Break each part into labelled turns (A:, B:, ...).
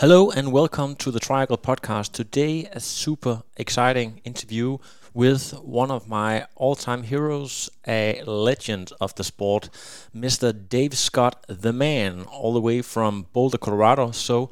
A: Hello and welcome to the Triangle Podcast. Today, a super exciting interview with one of my all time heroes, a legend of the sport, Mr. Dave Scott, the man, all the way from Boulder, Colorado. So,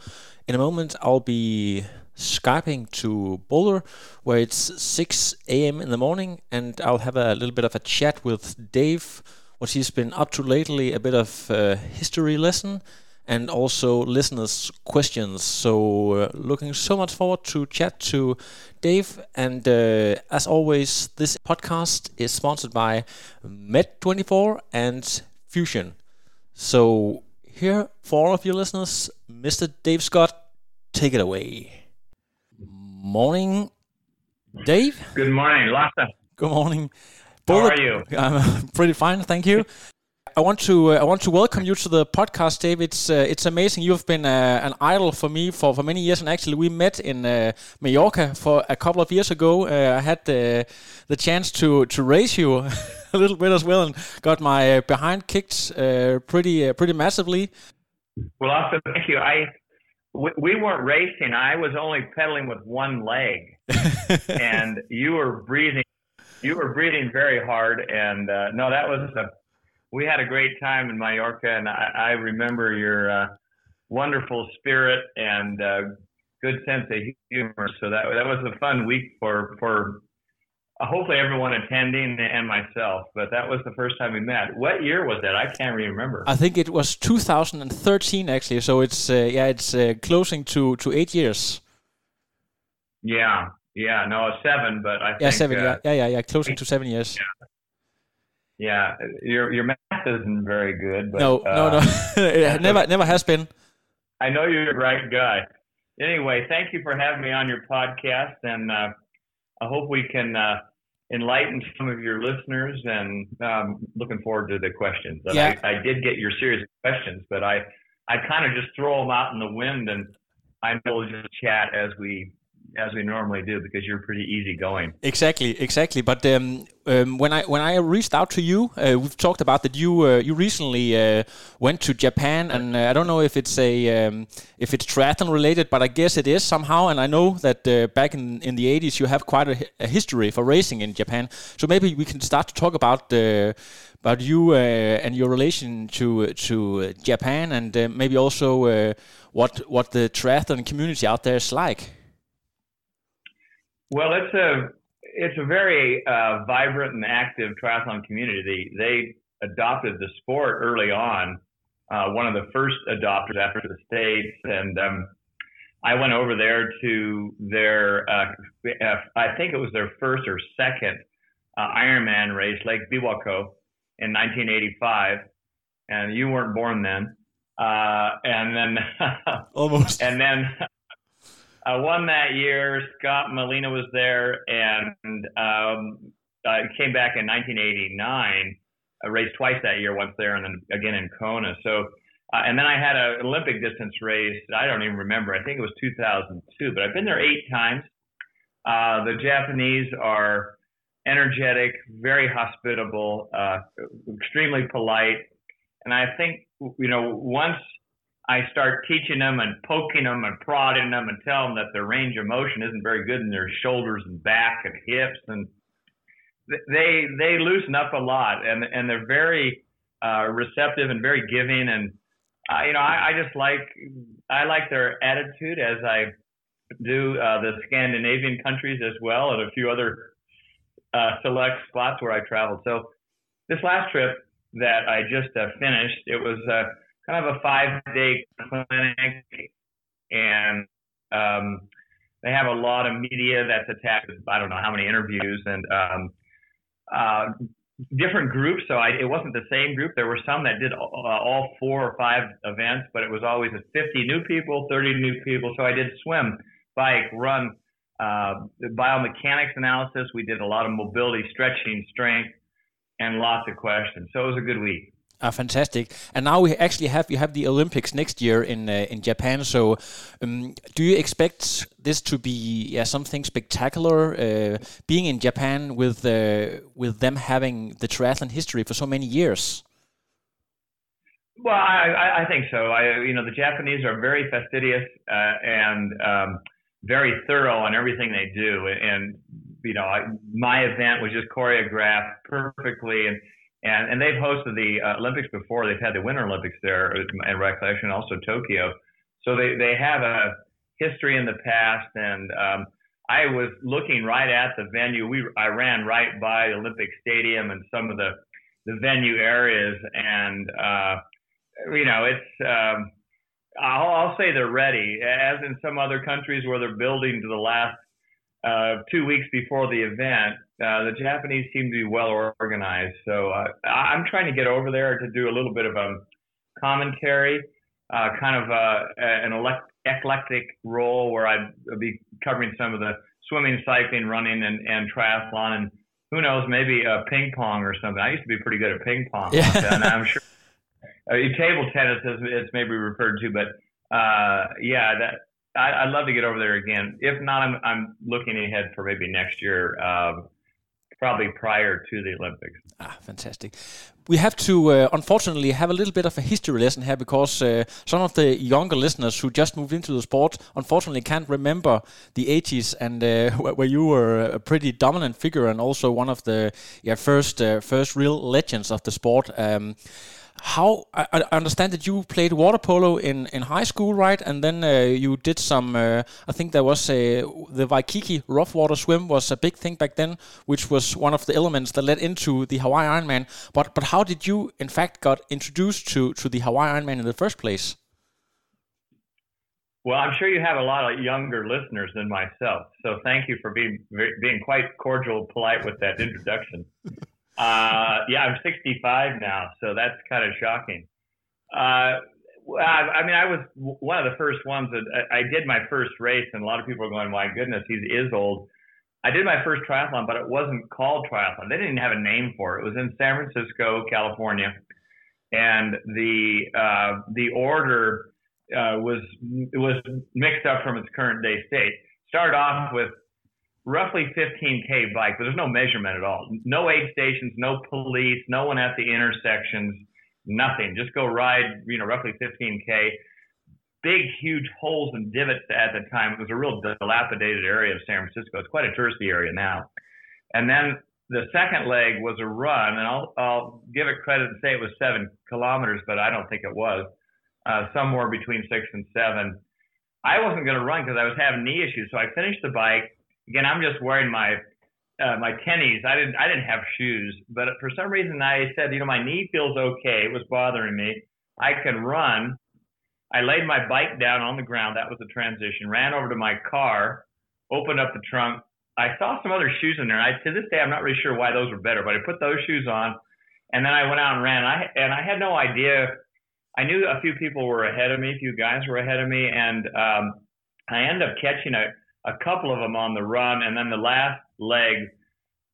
A: in a moment, I'll be Skyping to Boulder, where it's 6 a.m. in the morning, and I'll have a little bit of a chat with Dave, what he's been up to lately, a bit of uh, history lesson and also listeners' questions. So, uh, looking so much forward to chat to Dave. And uh, as always, this podcast is sponsored by Med24 and Fusion. So, here for all of you listeners, Mr. Dave Scott, take it away. Morning, Dave.
B: Good morning, Lasse.
A: Good morning.
B: How are you?
A: I'm pretty fine, thank you. I want to uh, I want to welcome you to the podcast, Dave. It's uh, it's amazing. You've been uh, an idol for me for, for many years, and actually we met in uh, Mallorca for a couple of years ago. Uh, I had the the chance to to race you a little bit as well, and got my uh, behind kicked pretty pretty massively.
B: Well, also thank you. I we, we weren't racing. I was only pedaling with one leg, and you were breathing. You were breathing very hard, and no, that was a we had a great time in Mallorca, and I, I remember your uh, wonderful spirit and uh, good sense of humor. So that that was a fun week for for uh, hopefully everyone attending and myself. But that was the first time we met. What year was that? I can't remember.
A: I think it was 2013 actually. So it's uh, yeah, it's uh, closing to to eight years.
B: Yeah, yeah, no, seven, but I
A: yeah,
B: think,
A: seven,
B: uh,
A: yeah, yeah, yeah, yeah, closing to seven years.
B: Yeah. Yeah, your your math isn't very good. But,
A: no,
B: uh,
A: no, no, it never never has been.
B: I know you're the right guy. Anyway, thank you for having me on your podcast, and uh, I hope we can uh, enlighten some of your listeners. And um, looking forward to the questions. But
A: Yeah.
B: I, I did get your series of questions, but I I kind of just throw them out in the wind, and I will just chat as we as we normally do because you're pretty easygoing.
A: Exactly, exactly. But um, um, when I when I reached out to you, uh, we've talked about that you uh, you recently uh, went to Japan, and uh, I don't know if it's a um, if it's triathlon related, but I guess it is somehow. And I know that uh, back in, in the 80s, you have quite a, a history for racing in Japan. So maybe we can start to talk about uh, about you and your relation to to Japan, and maybe also what what the triathlon community out there is like.
B: Well, it's a it's a very uh, vibrant and active triathlon community. They they adopted the sport early on, uh, one of the first adopters after the states, and um, I went over there to their uh, I think it was their first or second uh, Ironman race, Lake Biwako, in 1985, and you weren't born then. Uh, and then
A: Almost.
B: and then I won that year. Scott Molina was there, and um, I came back in 1989. I raced twice that year, once there, and then again in Kona. So, uh, and then I had an Olympic distance race. I don't even remember. I think it was 2002, but I've been there eight times. Uh, the Japanese are energetic, very hospitable, uh, extremely polite, and I think you know once I start teaching them and poking them and prodding them and tell them that their range of motion isn't very good in their shoulders and back and hips and they they loosen up a lot and and they're very uh, receptive and very giving and uh, you know I, I just like I like their attitude as I do uh, the Scandinavian countries as well and a few other uh, select spots where I traveled. So this last trip that I just uh, finished, it was uh, kind of a five day clinic and um, they have a lot of media that's attached I don't know how many interviews and um, uh, different groups. So I, it wasn't the same group. There were some that did all, uh, all four or five events, but it was always a 50 new people, 30 new people. So I did swim bike, run, uh, biomechanics analysis. We did a lot of mobility, stretching, strength, and lots of questions. So it was a good week.
A: Uh, fantastic. And now we actually have you have the Olympics next year in uh, in Japan. So, um, do you expect this to be yeah something spectacular? Uh, being in Japan with uh, with them having the triathlon history for so many years.
B: Well, I, I think so. I, you know, the Japanese are very fastidious uh, and um, very thorough on everything they do. And you know, I, my event was just choreographed perfectly, and and and they've hosted the uh, Olympics before. They've had the Winter Olympics there in recollection, also Tokyo. So they they have a history in the past, and um, I was looking right at the venue. We I ran right by the Olympic Stadium and some of the the venue areas, and uh, you know it's. Um, I'll, I'll say they're ready, as in some other countries where they're building to the last uh, two weeks before the event. Uh, the Japanese seem to be well organized, so uh, I'm trying to get over there to do a little bit of a commentary, uh, kind of uh, an eclectic role where I'd be covering some of the swimming, cycling, running, and, and triathlon, and who knows, maybe uh, ping pong or something. I used to be pretty good at ping pong, yeah. and I'm sure uh, table tennis is it's maybe referred to, but uh, yeah, that I, would love to get over there again. If not, I'm I'm looking ahead for maybe next year, uh, probably prior to the Olympics.
A: Ah, fantastic. We have to, uh, unfortunately, have a little bit of a history lesson here because uh, some of the younger listeners who just moved into the sport, unfortunately, can't remember the 80s and uh, where you were a pretty dominant figure and also one of the yeah, first uh, first real legends of the sport. Um, how I, I, understand that you played water polo in, in high school, right? And then uh, you did some. Uh, I think there was a the Waikiki rough water swim was a big thing back then, which was one of the elements that led into the Hawaii Ironman. But but how did you, in fact, got introduced to to the Hawaii Ironman in the first place?
B: Well, I'm sure you have a lot of younger listeners than myself, so thank you for being being quite cordial, polite with that introduction. Uh, yeah, I'm 65 now, so that's kind of shocking. Uh, I, I mean, I was one of the first ones that I, I did my first race, and a lot of people are going, "My goodness, he is old." I did my first triathlon, but it wasn't called triathlon. They didn't have a name for it. It was in San Francisco, California, and the uh, the order uh, was it was mixed up from its current day state. Started off with roughly 15k bike, but there's no measurement at all. No aid stations, no police, no one at the intersections, nothing. Just go ride, you know, roughly 15k. Big, huge holes and divots at the time. It was a real dilapidated area of San Francisco. It's quite a touristy area now. And then the second leg was a run, and I'll, I'll give it credit and say it was seven kilometers, but I don't think it was. Uh, somewhere between six and seven. I wasn't going to run because I was having knee issues, so I finished the bike again, I'm just wearing my uh, my tennies. I didn't I didn't have shoes, but for some reason I said, you know, my knee feels okay. It was bothering me. I can run. I laid my bike down on the ground. That was the transition. Ran over to my car, opened up the trunk. I saw some other shoes in there. I to this day I'm not really sure why those were better, but I put those shoes on, and then I went out and ran. I and I had no idea. I knew a few people were ahead of me, a few guys were ahead of me, and um, I ended up catching a a couple of them on the run, and then the last leg.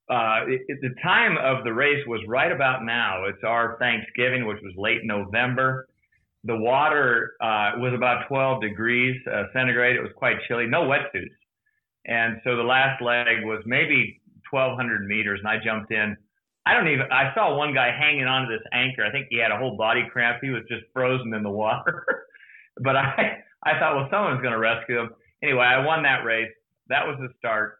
B: Uh, it, it, the time of the race was right about now. It's our Thanksgiving, which was late November. The water uh, was about 12 degrees uh, centigrade. It was quite chilly. No wetsuits, and so the last leg was maybe 1,200 meters, and I jumped in. I don't even. I saw one guy hanging onto this anchor. I think he had a whole body cramp. He was just frozen in the water. but I, I thought, well, someone's going to rescue him anyway, I won that race. That was the start.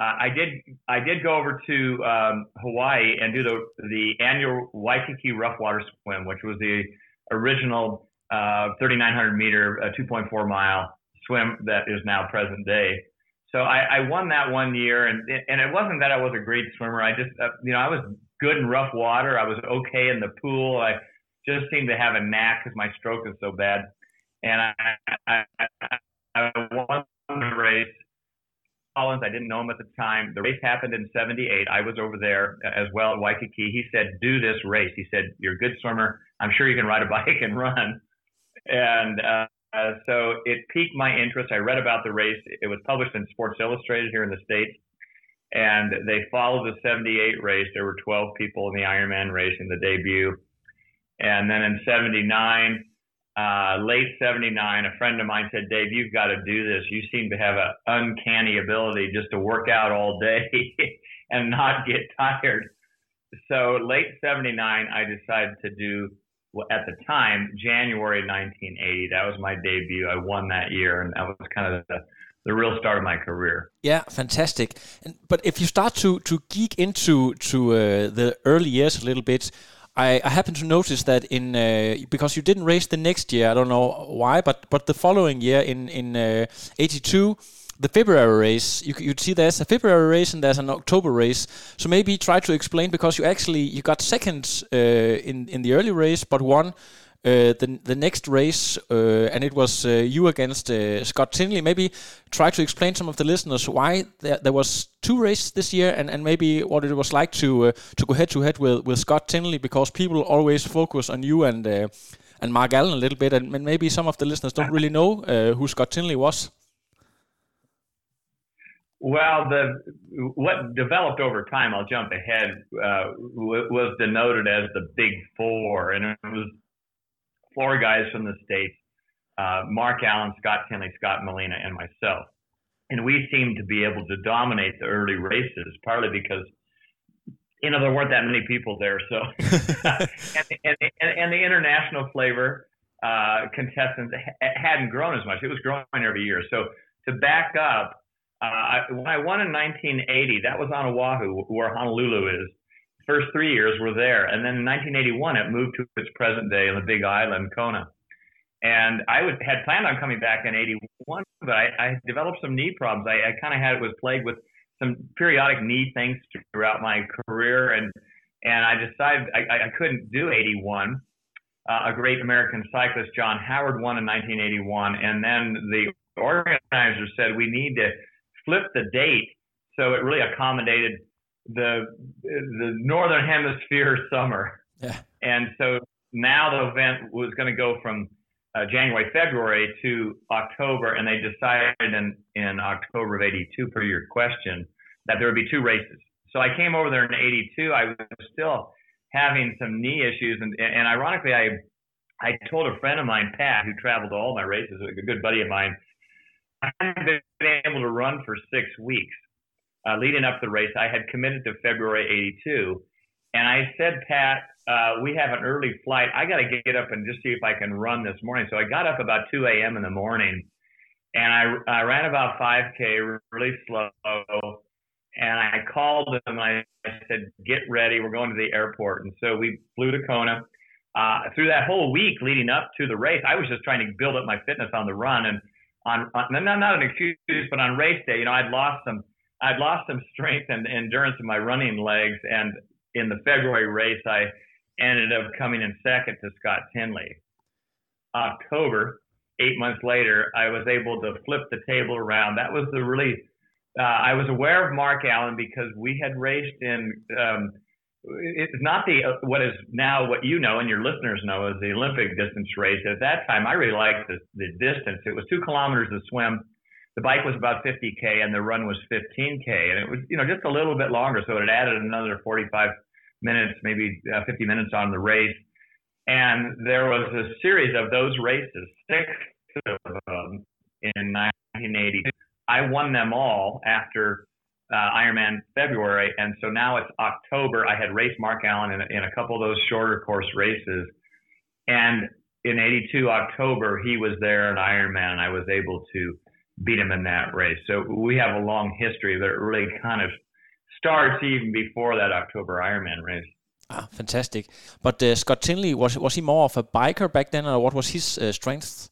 B: Uh, I did I did go over to um, Hawaii and do the the annual Waikiki Rough Water Swim, which was the original uh, 3,900 meter, uh, 2.4 mile swim that is now present day. So I, I won that one year, and and it wasn't that I was a great swimmer. I just uh, you know I was good in rough water. I was okay in the pool. I just seemed to have a knack because my stroke is so bad, and I, I, I won the race. Collins, I didn't know him at the time. The race happened in 78. I was over there as well at Waikiki. He said, do this race. He said, you're a good swimmer. I'm sure you can ride a bike and run. And uh, so it piqued my interest. I read about the race. It was published in Sports Illustrated here in the States. And they followed the 78 race. There were 12 people in the Ironman race in the debut. And then in 79, uh, late 79, a friend of mine said, Dave, you've got to do this. You seem to have an uncanny ability just to work out all day and not get tired. So late 79, I decided to do well, at the time, January 1980. That was my debut. I won that year, and that was kind of the, the real start of my career.
A: Yeah, fantastic. And, but if you start to to geek into to uh, the early years a little bit, I, I happen to notice that in uh, because you didn't race the next year. I don't know why, but but the following year in in '82. Uh, the February race, you you see there's a February race and there's an October race. So maybe try to explain because you actually you got second uh, in in the early race, but won uh, the the next race, uh, and it was uh, you against uh, Scott Tinley. Maybe try to explain some of the listeners why there, there was two races this year, and, and maybe what it was like to uh, to go head to head with, with Scott Tinley, because people always focus on you and and Mark Allen a little bit, and maybe some of the listeners don't really know who Scott Tinley was.
B: Well, the what developed over time, I'll jump ahead, uh, was denoted as the Big Four, and it was four guys from the states: uh, Mark Allen, Scott Tinley, Scott Molina, and myself. And we seemed to be able to dominate the early races, partly because you know there weren't that many people there, so and, and, and, and, the international flavor uh, contestants hadn't grown as much. It was growing every year. So to back up uh, I, when I won in 1980, that was on Oahu, where Honolulu is. First three years were there, and then in 1981 it moved to its present day in the Big Island, Kona. And I would, had planned on coming back in 81, but I, I developed some knee problems. I, I kind of had it was plagued with some periodic knee things throughout my career, and and I decided I, I couldn't do 81. Uh, a great American cyclist, John Howard, won in 1981, and then the organizer said we need to flip the date so it really accommodated the the northern hemisphere summer. Yeah. And so now the event was going to go from uh, January, February to October, and they decided in, in October of 82, per your question, that there would be two races. So I came over there in 82. I was still having some knee issues, and, and ironically, I I told a friend of mine, Pat, who traveled to all my races, a good buddy of mine, I hadn't been able to run for six weeks uh, leading up the race. I had committed to February 82. And I said, Pat, uh, we have an early flight. I got to get up and just see if I can run this morning. So I got up about 2 a.m. in the morning and I, I ran about 5K really slow. And I called them and I said, get ready. We're going to the airport. And so we flew to Kona. Uh, through that whole week leading up to the race, I was just trying to build up my fitness on the run. And on, on not, not an excuse, but on race day, you know, I'd lost some, I'd lost some strength and endurance in my running legs. And in the February race, I ended up coming in second to Scott Tinley. October, eight months later, I was able to flip the table around. That was the really, uh, I was aware of Mark Allen because we had raced in, um, it's not the uh, what is now what you know and your listeners know as the Olympic distance race. At that time, I really liked the, the distance. It was two kilometers to swim. The bike was about 50k, and the run was 15k, and it was you know just a little bit longer, so it added another 45 minutes, maybe uh, 50 minutes on the race. And there was a series of those races, six of them in 1980. I won them all after uh, Ironman February, and so now it's October. I had raced Mark Allen in, in a couple of those shorter course races, and in '82 October he was there at Ironman, and I was able to beat him in that race. So we have a long history that really kind of starts even before that October Ironman race.
A: Ah, fantastic! But uh, Scott Tinley was was he more of a biker back then, or what was his uh, strength?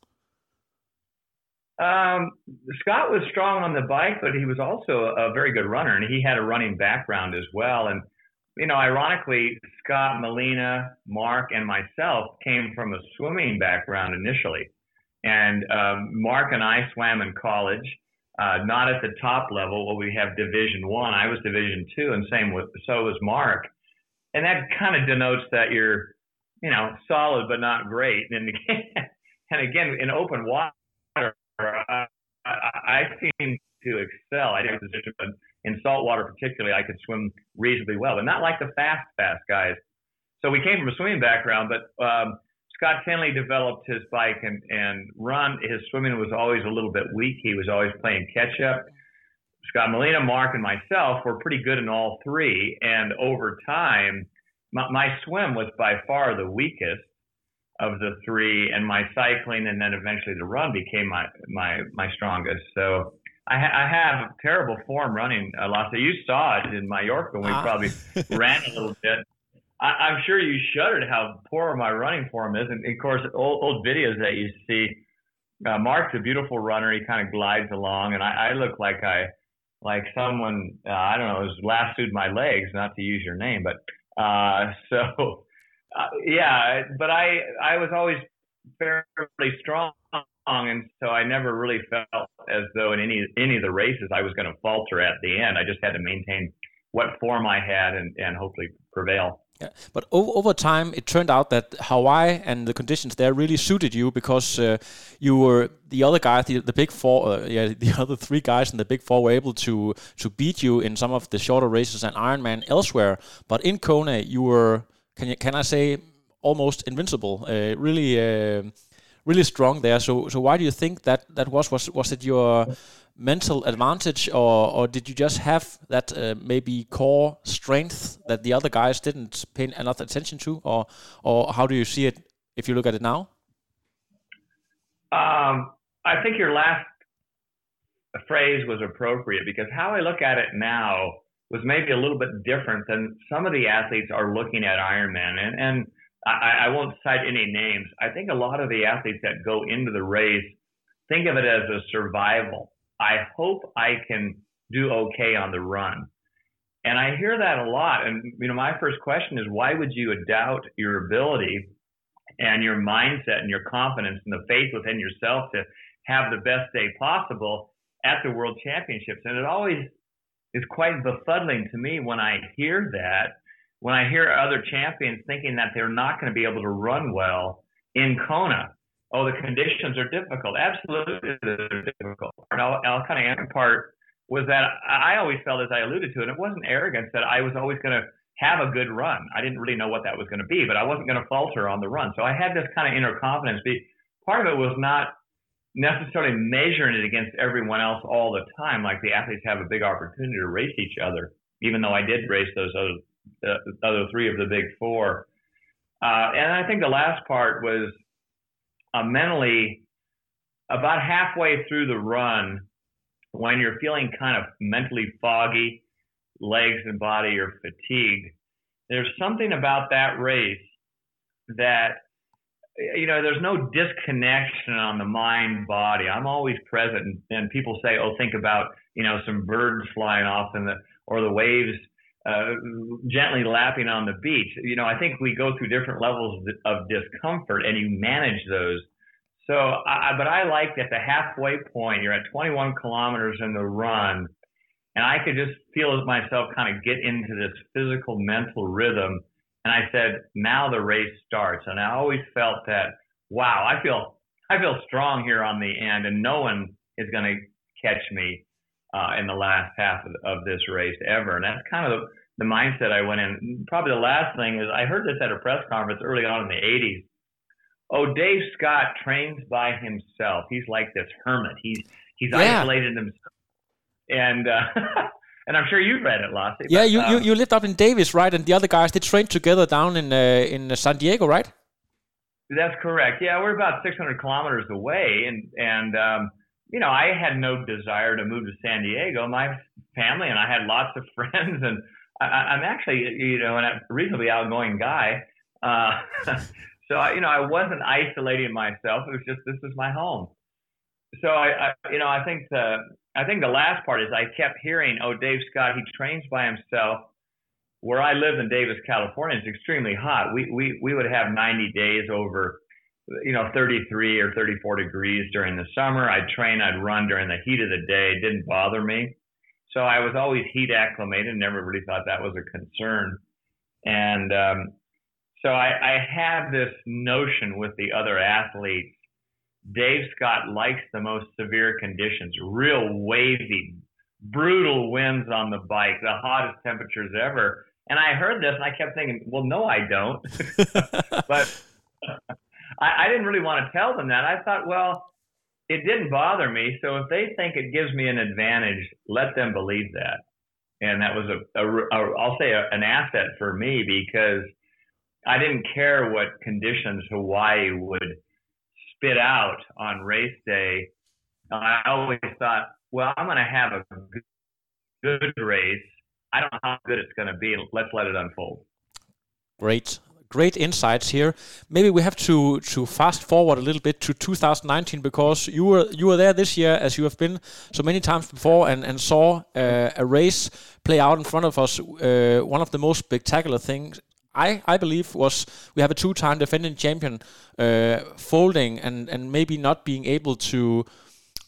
B: Um, Scott was strong on the bike, but he was also a very good runner, and he had a running background as well. And you know, ironically, Scott, Molina, Mark, and myself came from a swimming background initially. And um, Mark and I swam in college, uh, not at the top level. Well, we have Division One. I. Was Division Two, and same with so was Mark. And that kind of denotes that you're, you know, solid but not great. And and again in open water, I, I, I seem to excel. I didn't position, but in salt water particularly, I could swim reasonably well, but not like the fast, fast guys. So we came from a swimming background, but um, Scott Tinley developed his bike and, and run. His swimming was always a little bit weak. He was always playing catch up. Scott Molina, Mark, and myself were pretty good in all three. And over time, my, my swim was by far the weakest of the three, and my cycling and then eventually the run became my my my strongest. So I, ha- I have terrible form running, Lasse. You saw it in Mallorca when we ah. probably ran a little bit. I, am sure you shuddered how poor my running form is, and of course, old, old videos that you see. Uh, Mark's a beautiful runner. He kind of glides along, and I, I look like I like someone uh, I don't know has lassoed my legs. Not to use your name, but uh, so uh, yeah. But I I was always fairly strong, and so I never really felt as though in any any of the races I was going to falter at the end. I just had to maintain what form I had and and hopefully prevail.
A: Yeah. But over, time, it turned out that Hawaii and the conditions there really suited you because uh, you were the other guys, the, the big four, uh, yeah, the other three guys in the big four were able to to beat you in some of the shorter races and Ironman elsewhere. But in Kona, you were can you can I say almost invincible? Uh, really, uh, really strong there. So so why do you think that that was? Was was it your mental advantage, or or did you just have that uh, maybe core strength that the other guys didn't pay enough attention to, or or how do you see it if you look at it now?
B: Um, I think your last phrase was appropriate because how I look at it now was maybe a little bit different than some of the athletes are looking at Ironman, and and I, I won't cite any names. I think a lot of the athletes that go into the race think of it as a survival I hope I can do okay on the run. And I hear that a lot. And, you know, my first question is why would you doubt your ability and your mindset and your confidence and the faith within yourself to have the best day possible at the world championships? And it always is quite befuddling to me when I hear that, when I hear other champions thinking that they're not going to be able to run well in Kona oh, the conditions are difficult. Absolutely, they're difficult. And I'll, I'll kind of answer part was that I always felt, as I alluded to, and it wasn't arrogance that I was always going to have a good run. I didn't really know what that was going to be, but I wasn't going to falter on the run. So I had this kind of inner confidence. Part of it was not necessarily measuring it against everyone else all the time, like the athletes have a big opportunity to race each other, even though I did race those other, uh, other three of the big four. Uh, and I think the last part was uh, mentally about halfway through the run when you're feeling kind of mentally foggy, legs and body are fatigued. There's something about that race that you know there's no disconnection on the mind body i'm always present and, people say oh think about you know some birds flying off in the or the waves uh, gently lapping on the beach. You know, I think we go through different levels of discomfort, and you manage those. So, I, but I liked at the halfway point, you're at 21 kilometers in the run, and I could just feel myself kind of get into this physical, mental rhythm. And I said, now the race starts. And I always felt that, wow, I feel, I feel strong here on the end, and no one is going to catch me uh, in the last half of, of this race ever. And that's kind of the, the mindset I went in. Probably the last thing is I heard this at a press conference early on in the 80s. Oh, Dave Scott trains by himself. He's like this hermit. He's he's yeah. isolated himself, and uh, and I'm sure you've read it, Lasse.
A: Yeah, but, you, um, you you lived up in Davis, right? And the other guys they trained together down in uh, in San Diego, right?
B: That's correct. Yeah, we're about 600 kilometers away, and and um, you know I had no desire to move to San Diego. My family and I had lots of friends, and I, am actually you know a reasonably outgoing guy. Uh, so I, you know, I wasn't isolating myself. It was just this is my home. So I, I you know, I think the I think the last part is I kept hearing, oh, Dave Scott, he trains by himself. Where I live in Davis, California, it's extremely hot. We we we would have 90 days over, you know, 33 or 34 degrees during the summer. I'd train, I'd run during the heat of the day. It didn't bother me. So I was always heat acclimated. Never really thought that was a concern. And um, so I, I had this notion with the other athletes Dave Scott likes the most severe conditions, real wavy, brutal winds on the bike, the hottest temperatures ever. And I heard this and I kept thinking, well, no, I don't. but I, I didn't really want to tell them that. I thought, well, it didn't bother me. So if they think it gives me an advantage, let them believe that. And that was a, a, a I'll say a, an asset for me because I didn't care what conditions Hawaii would spit out on race day. I always thought, well, I'm going to have a good race. I don't know how good it's going to be. Let's let it unfold.
A: Great great insights here. Maybe we have to to fast forward a little bit to 2019 because you were you were there this year as you have been so many times before and and saw uh, a race play out in front of us. Uh, one of the most spectacular things. I, I believe was we have a two-time defending champion uh, folding and, and maybe not being able to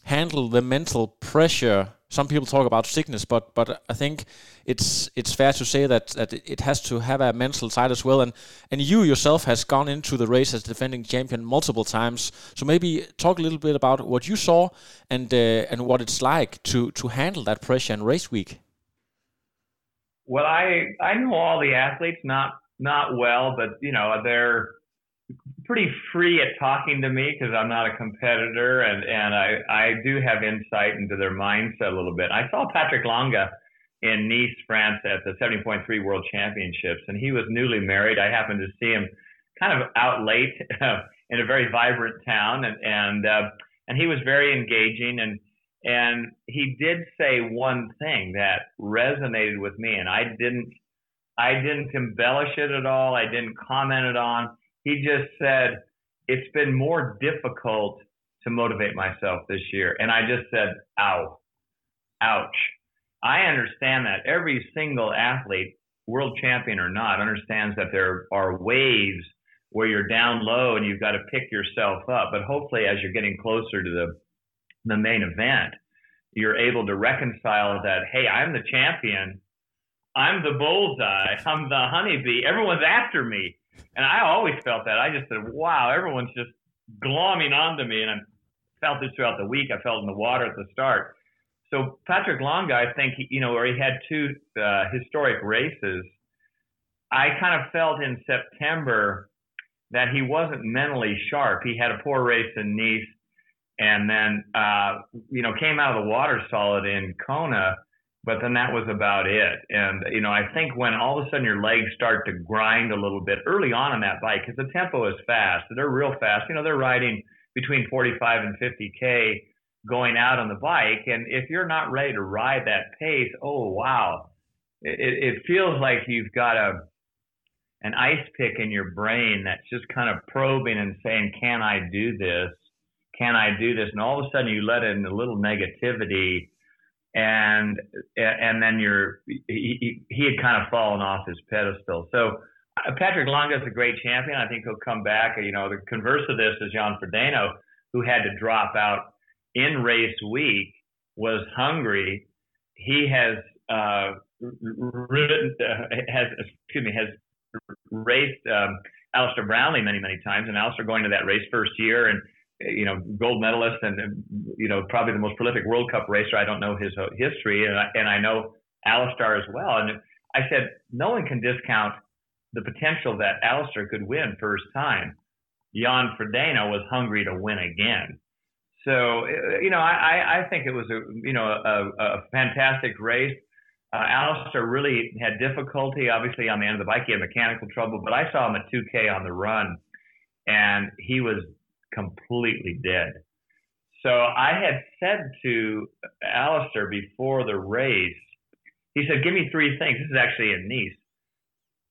A: handle the mental pressure some people talk about sickness, but but I think it's it's fair to say that that it has to have a mental side as well. And and you yourself has gone into the race as defending champion multiple times. So maybe talk a little bit about what you saw and uh, and what it's like to to handle that pressure in race week.
B: Well, I I know all the athletes not not well, but you know they're pretty free at talking to me because I'm not a competitor and, and I, I do have insight into their mindset a little bit. I saw Patrick Lange in Nice, France at the 70.3 World Championships, and he was newly married. I happened to see him kind of out late in a very vibrant town, and and uh, and he was very engaging, and and he did say one thing that resonated with me, and I didn't I didn't embellish it at all. I didn't comment it on he just said, it's been more difficult to motivate myself this year. And I just said, ow, ouch. I understand that every single athlete, world champion or not, understands that there are waves where you're down low and you've got to pick yourself up. But hopefully, as you're getting closer to the the main event, you're able to reconcile that. Hey, I'm the champion. I'm the bullseye. I'm the honeybee. Everyone's after me. And I always felt that. I just said, wow, everyone's just glomming onto me. And I felt this throughout the week. I felt in the water at the start. So Patrick Lange, I think, you know, where he had two uh, historic races, I kind of felt in September that he wasn't mentally sharp. He had a poor race in Nice and then, uh, you know, came out of the water solid in Kona but then that was about it. And, you know, I think when all of a sudden your legs start to grind a little bit early on on that bike, because the tempo is fast, they're real fast. You know, they're riding between 45 and 50K going out on the bike. And if you're not ready to ride that pace, oh, wow. It, it feels like you've got a, an ice pick in your brain that's just kind of probing and saying, can I do this? Can I do this? And all of a sudden you let in a little negativity and and then you're he, he had kind of fallen off his pedestal. So uh, Patrick Lange is a great champion. I think he'll come back. You know, the converse of this is Jan Frodeno, who had to drop out in race week, was hungry. He has uh, ridden, uh, has excuse me has raced um, Alistair Brownlee many many times, and Alistair going to that race first year and you know, gold medalist and, you know, probably the most prolific World Cup racer. I don't know his uh, history, and I, and I know Alistair as well. And I said, no one can discount the potential that Alistair could win first time. Jan Frodeno was hungry to win again. So, uh, you know, I, I think it was a, you know, a, a fantastic race. Uh, Alistair really had difficulty, obviously, on the end of the bike. He had mechanical trouble, but I saw him at 2K on the run, and he was completely dead. So I had said to Alistair before the race, he said, Give me three things. This is actually in Nice.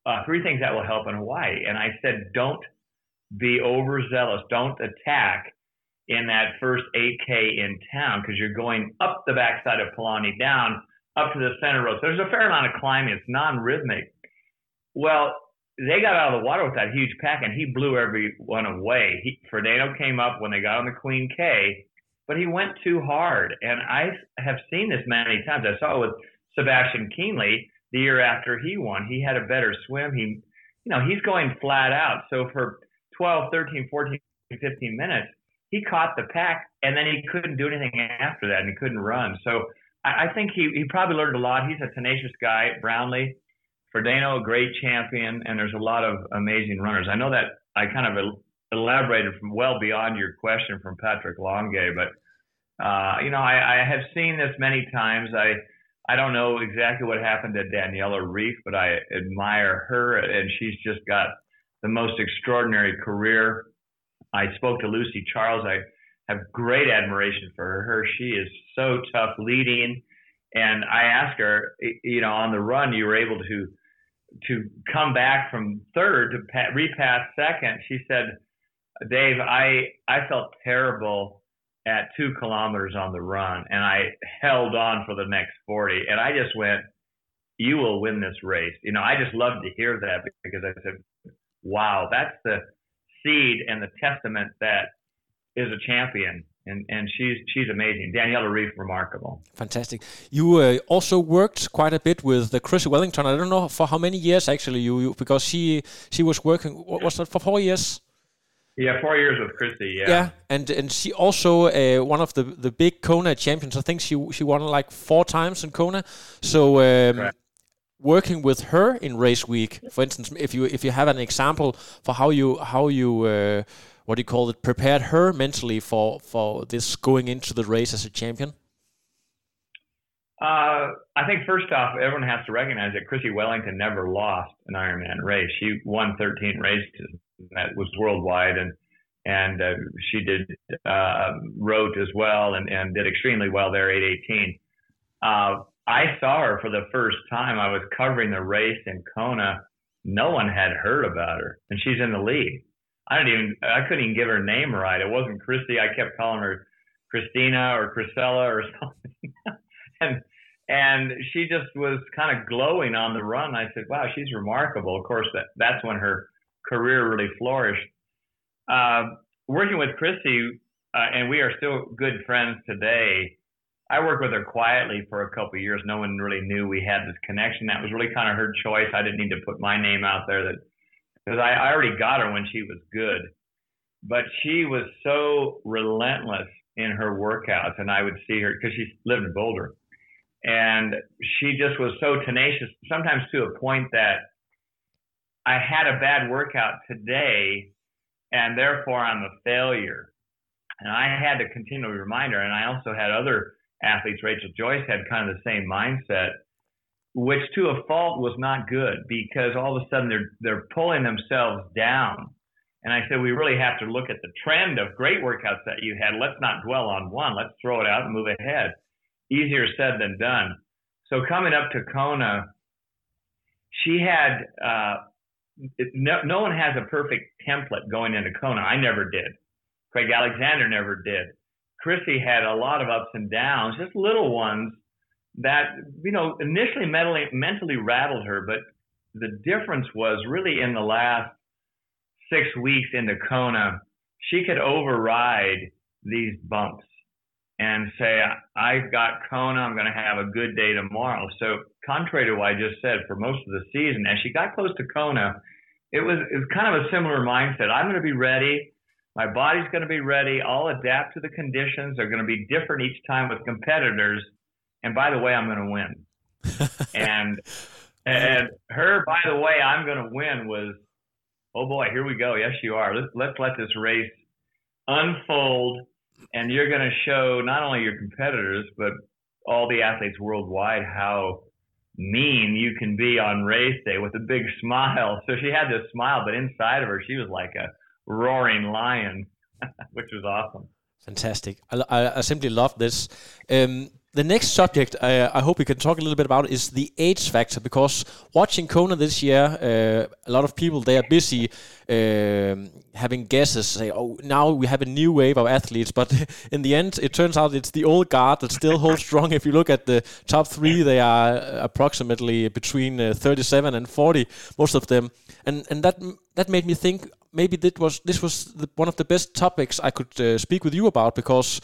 B: Uh, three things that will help in Hawaii. And I said, Don't be overzealous. Don't attack in that first 8K in town because you're going up the backside of Palani, down up to the center road. So there's a fair amount of climbing. It's non rhythmic. Well, they got out of the water with that huge pack and he blew everyone away. He, Frodeno came up when they got on the Queen K, but he went too hard. And I have seen this many times. I saw it with Sebastian Kienle the year after he won. He had a better swim. He, you know, he's going flat out. So for 12, 13, 14, 15 minutes, he caught the pack, and then he couldn't do anything after that, and he couldn't run. So I, I think he he probably learned a lot. He's a tenacious guy, Brownlee. A great champion, and there's a lot of amazing runners. I know that I kind of elaborated from well beyond your question from Patrick Lange, but uh, you know, I, I have seen this many times. I I don't know exactly what happened to Daniela Ryf, but I admire her, and she's just got the most extraordinary career. I spoke to Lucy Charles. I have great admiration for her. She is so tough leading, and I asked her, you know, on the run, you were able to to come back from third to repass second. She said, Dave, I I felt terrible at two kilometers on the run, and I held on for the next 40. And I just went, You will win this race. You know, I just loved to hear that because I said, Wow, that's the seed and the testament that is a champion. And, and she's she's amazing. Daniela Ryf, remarkable.
A: Fantastic. You uh, also worked quite a bit with the Chrissie Wellington. I don't know for how many years actually you, you because she she was working. What was that for four years?
B: Yeah, four years with Christy. Yeah.
A: Yeah, and and she also uh, one of the the big Kona champions. I think she she won like four times in Kona. So um, working with her in race week, for instance, if you if you have an example for how you how you uh, what do you call it prepared her mentally for for this going into the race as a champion.
B: Uh, I think first off, everyone has to recognize that Chrissie Wellington never lost an Ironman race. She won 13 races that was worldwide, and and uh, she did uh, Roth as well, and, and did extremely well there, 818. Uh, I saw her for the first time. I was covering the race in Kona. No one had heard about her, and she's in the lead. I didn't even I couldn't even give her name right. It wasn't Christy. I kept calling her Christina or Chrisella or something. and and she just was kind of glowing on the run. I said, "Wow, she's remarkable." Of course, that that's when her career really flourished. Uh, working with Christy, uh, and we are still good friends today. I worked with her quietly for a couple of years. No one really knew we had this connection. That was really kind of her choice. I didn't need to put my name out there that because I, I already got her when she was good. But she was so relentless in her workouts, and I would see her because she lived in Boulder, and she just was so tenacious. Sometimes to a point that I had a bad workout today and therefore I'm a failure. And I had to continually remind her. And I also had other athletes, Rachel Joyce had kind of the same mindset, which to a fault was not good because all of a sudden they're, they're pulling themselves down. And I said, we really have to look at the trend of great workouts that you had. Let's not dwell on one. Let's throw it out and move ahead. Easier said than done. So coming up to Kona, she had uh, no, no one has a perfect template going into Kona. I never did. Craig Alexander never did. Chrissie had a lot of ups and downs, just little ones that, you know, initially mentally, mentally rattled her. But the difference was really in the last six weeks into Kona, she could override these bumps and say, I've got Kona, I'm going to have a good day tomorrow. So, contrary to what I just said, for most of the season, as she got close to Kona, it was, it was kind of a similar mindset. I'm going to be ready. My body's going to be ready. I'll adapt to the conditions. They're going to be different each time with competitors. And by the way, I'm going to win. and and her, by the way, I'm going to win was, oh boy, here we go. Yes, you are. Let's let's let this race unfold and you're going to show not only your competitors but all the athletes worldwide how mean you can be on race day with a big smile. So she had this smile, but inside of her, she was like a roaring lion, which was awesome.
A: Fantastic. I, I, I simply love this. Um, the next subject uh, I hope we can talk a little bit about is the age factor because watching Kona this year, uh, a lot of people they are busy uh, having guesses. Say, oh, now we have a new wave of athletes, but in the end, it turns out it's the old guard that still holds strong. If you look at the top three, they are approximately between uh, 37 and 40, most of them, and and that that made me think maybe that was this was the, one of the best topics I could uh, speak with you about because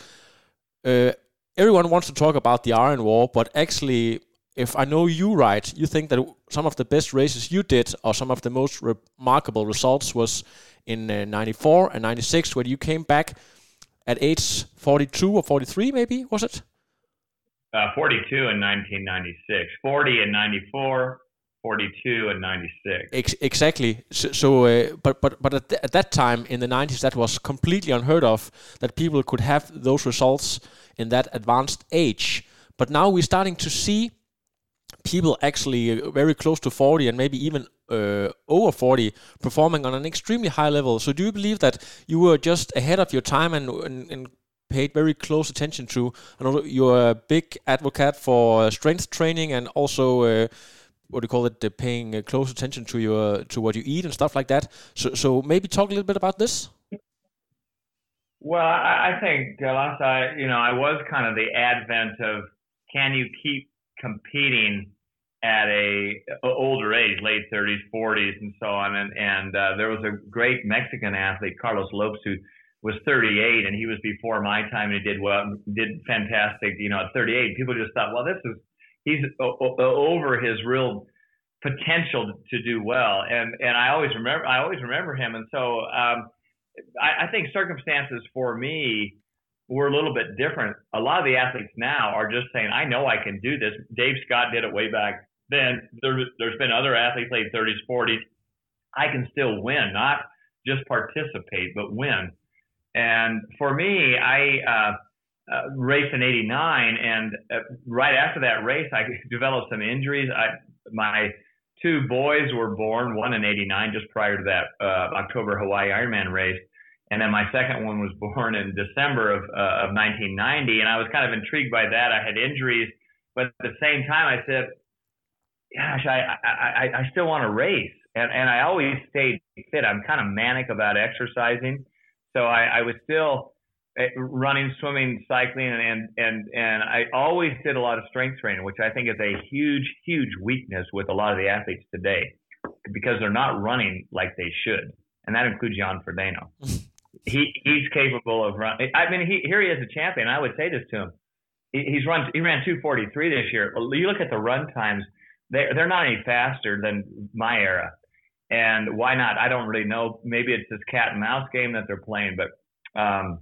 A: uh, everyone wants to talk about the Iron War, but actually, if I know you right, you think that some of the best races you did, or some of the most remarkable results, was in uh, '94 and '96 when you came back. at age 42 or 43, maybe was it?
B: Uh, 42 in 1996, 40 in 94, 42 and 96.
A: Ex- exactly. So, so uh, but but but at, th- at that time in the 90s, that was completely unheard of that people could have those results in that advanced age. But now we're starting to see people actually uh, very close to 40 and maybe even uh, over 40 performing on an extremely high level. So do you believe that you were just ahead of your time and, and, and paid very close attention to? You're a big advocate for strength training and also uh, what do you call it, uh, paying uh, close attention to your to what you eat and stuff like that. So so maybe talk a little bit about this.
B: Well, I, I think Galas, I you know I was kind of the advent of can you keep competing at a, a older age, late 30s, 40s, and so on. And, and uh, there was a great Mexican athlete, Carlos Lopes, who was 38, and he was before my time, and he did well, did fantastic. You know, at 38, people just thought, well, this is he's over his real potential to do well. And and I always remember I always remember him. And so um, I, I think circumstances for me were a little bit different. A lot of the athletes now are just saying, I know I can do this. Dave Scott did it way back then. There, there's been other athletes late 30s, 40s. I can still win, not just participate, but win. And for me, I uh, uh, race in '89, and uh, right after that race, I developed some injuries. I, my two boys were born, one in '89, just prior to that uh, October Hawaii Ironman race, and then my second one was born in December of uh, of 1990. And I was kind of intrigued by that. I had injuries, but at the same time, I said, "Gosh, I I, I still want to race." And and I always stayed fit. I'm kind of manic about exercising, so I, I was still running, swimming, cycling, and and and I always did a lot of strength training, which I think is a huge, huge weakness with a lot of the athletes today, because they're not running like they should, and that includes Jan Frodeno. he he's capable of running. I mean, he here he is a champion. I would say this to him. He, he's run he ran 243 this year. You look at the run times; they they're not any faster than my era. And why not? I don't really know. Maybe it's this cat and mouse game that they're playing, but um,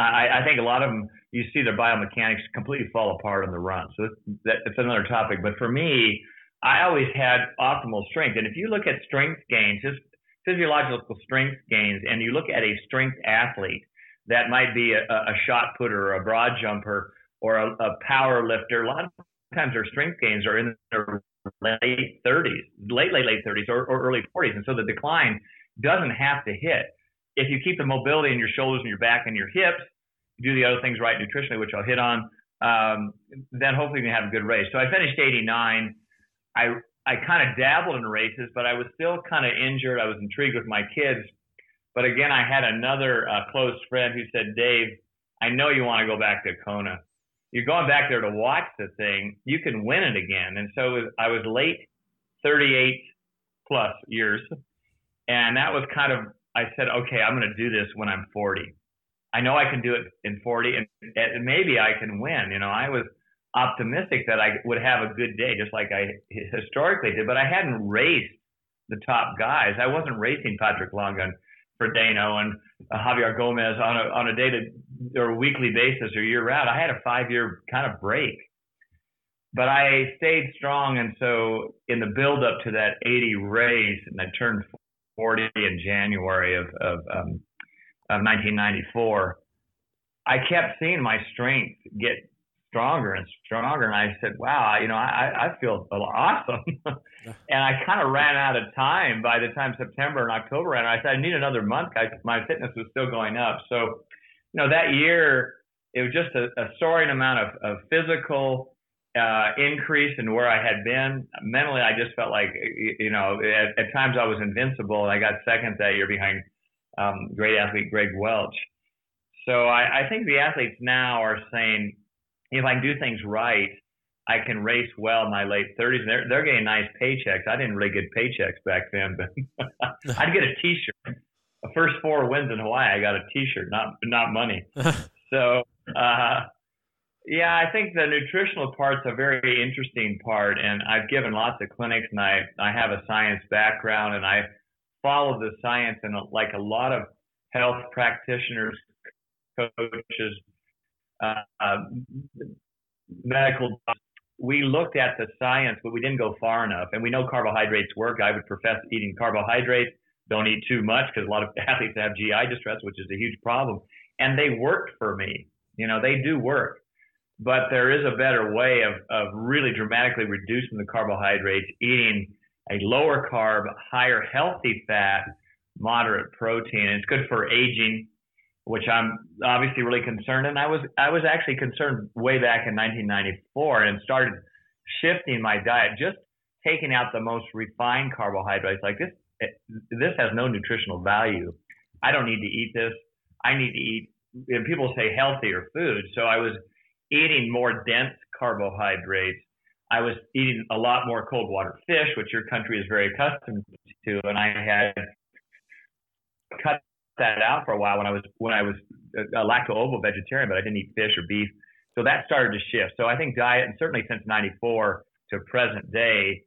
B: I, I think a lot of them, you see their biomechanics completely fall apart on the run. So that, it's another topic. But for me, I always had optimal strength. And if you look at strength gains, just physiological strength gains, and you look at a strength athlete that might be a, a shot putter or a broad jumper or a, a power lifter, a lot of times their strength gains are in their late 30s, late, late, late 30s or, or early 40s. And so the decline doesn't have to hit if you keep the mobility in your shoulders and your back and your hips, do the other things right nutritionally, which I'll hit on, um, then hopefully you can have a good race. So I finished 89. I I kind of dabbled in races, but I was still kind of injured. I was intrigued with my kids. But again, I had another uh, close friend who said, Dave, I know you want to go back to Kona. You're going back there to watch the thing. You can win it again. And so I was late 38 plus years. And that was kind of I said, okay, I'm going to do this when I'm 40. I know I can do it in 40, and, and maybe I can win. You know, I was optimistic that I would have a good day, just like I historically did. But I hadn't raced the top guys. I wasn't racing Patrick Lange and Frodeno and uh, Javier Gomez on a on a day to or weekly basis or year round. I had a five year kind of break, but I stayed strong. And so in the build up to that 80 race, and I turned 40 in January of, of, um, of 1994, I kept seeing my strength get stronger and stronger. And I said, wow, you know, I, I feel awesome. and I kind of ran out of time by the time September and October ran. I said, I need another month. I, my fitness was still going up. So, you know, that year, it was just a, a soaring amount of, of physical uh, increase in where I had been. Mentally, I just felt like, you know, at, at times I was invincible. And I got second that year behind um, great athlete Greg Welch. So I, I think the athletes now are saying, if I can do things right, I can race well in my late 30s. They're, they're getting nice paychecks. I didn't really get paychecks back then, but I'd get a T-shirt. The first four wins in Hawaii, I got a T-shirt, not not money. so uh, yeah, I think the nutritional part's a very interesting part, and I've given lots of clinics, and I I have a science background, and I follow the science, and like a lot of health practitioners, coaches, uh, uh, medical. We looked at the science, but we didn't go far enough. And we know carbohydrates work. I would profess eating carbohydrates. Don't eat too much because a lot of athletes have GI distress, which is a huge problem. And they worked for me. You know, they do work. But there is a better way of, of really dramatically reducing the carbohydrates, eating a lower carb, higher healthy fat, moderate protein. It's good for aging, which I'm obviously really concerned. And I was I was actually concerned way back in 1994 and started shifting my diet, just taking out the most refined carbohydrates. Like this, this has no nutritional value. I don't need to eat this. I need to eat. And people say healthier food, so I was eating more dense carbohydrates. I was eating a lot more cold water fish, which your country is very accustomed to, and I had cut that out for a while when I was when I was uh, a lacto ovo vegetarian, but I didn't eat fish or beef. So that started to shift. So I think diet, and certainly since '94 to present day,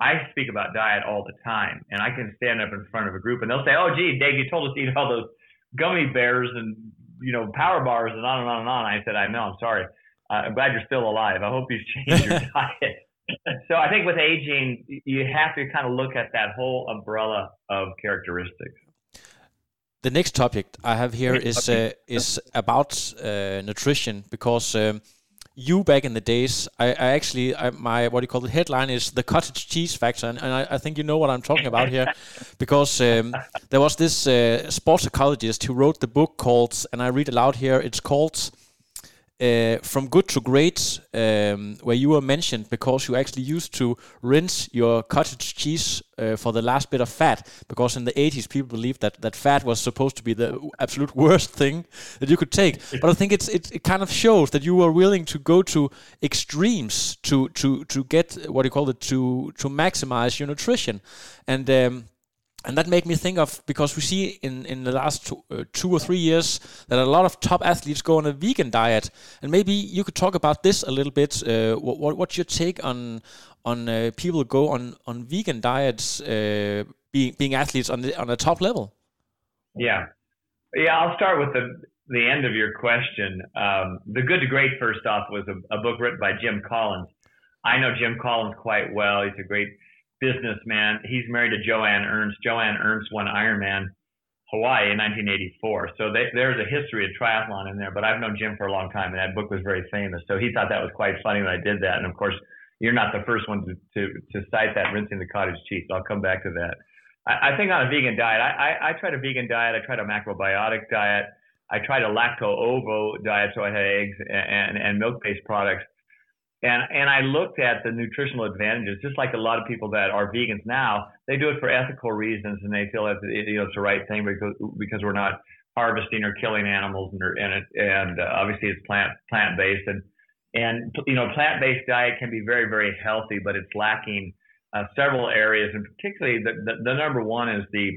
B: I speak about diet all the time, and I can stand up in front of a group and they'll say, "Oh, gee, Dave, you told us to eat all those gummy bears and you know power bars and on and on and on." I said, "I know, I'm sorry. Uh, I'm glad you're still alive. I hope you've changed your diet." so I think with aging, you have to kind of look at that whole umbrella of characteristics.
A: The next topic I have here is uh, is about uh, nutrition because. Um, you back in the days, I, I actually, I, my what do you call it? Headline is the cottage cheese factor, and, and I, I, think you know what I'm talking about here, because um, there was this uh, sports psychologist who wrote the book called, and I read aloud here. It's called uh, from good to great, um, where you were mentioned because you actually used to rinse your cottage cheese uh, for the last bit of fat, because in the 80s people believed that that fat was supposed to be the absolute worst thing that you could take. But I think it's it, it kind of shows that you were willing to go to extremes to to to get what do you call it to to maximize your nutrition, and. Um, and that made me think of because we see in in the last two, uh, two, or three years that a lot of top athletes go on a vegan diet, and maybe you could talk about this a little bit. Uh, what, what's your take on on uh, people go on on vegan diets, uh, being being athletes on the on the top level?
B: Yeah, yeah. I'll start with the the end of your question. Um, the Good to Great, first off, was a, a book written by Jim Collins. I know Jim Collins quite well. He's a great businessman. He's married to Joanne Ernst. Joanne Ernst won Ironman Hawaii in 1984. So they, there's a history of triathlon in there, but I've known Jim for a long time, and that book was very famous. So he thought that was quite funny when I did that. And of course, you're not the first one to, to, to cite that rinsing the cottage cheese. I'll come back to that. I, I think on a vegan diet, I, I, I tried a vegan diet. I tried a macrobiotic diet. I tried a lacto ovo diet, so I had eggs and, and, and milk based products. And and I looked at the nutritional advantages, just like a lot of people that are vegans now. They do it for ethical reasons, and they feel that you know it's the right thing because because we're not harvesting or killing animals, and and it, and uh, obviously it's plant plant based, and and you know plant based diet can be very very healthy, but it's lacking uh, several areas, and particularly the, the, the number one is the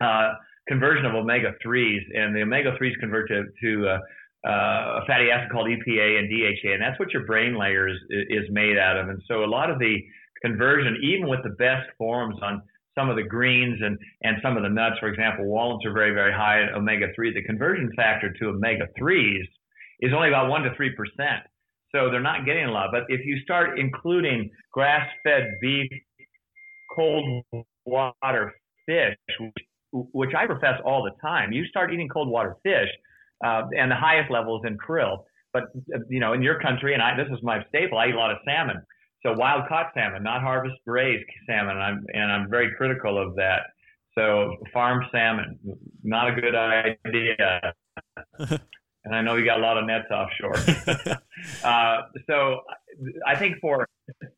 B: uh, conversion of omega threes, and the omega threes convert to to uh, a fatty acid called EPA and DHA, and that's what your brain layer is, is made out of. And so a lot of the conversion, even with the best forms on some of the greens and, and some of the nuts, for example, walnuts are very, very high in omega 3. The conversion factor to omega 3s is only about 1% to 3%. So they're not getting a lot. But if you start including grass fed beef, cold water fish, which I profess all the time, you start eating cold water fish, uh, and the highest level is in krill. But you know, in your country, and I, this is my staple. I eat a lot of salmon. So wild caught salmon, not harvest raised salmon. And I'm and I'm very critical of that. So farm salmon, not a good idea. and I know you got a lot of nets offshore. uh, so I think for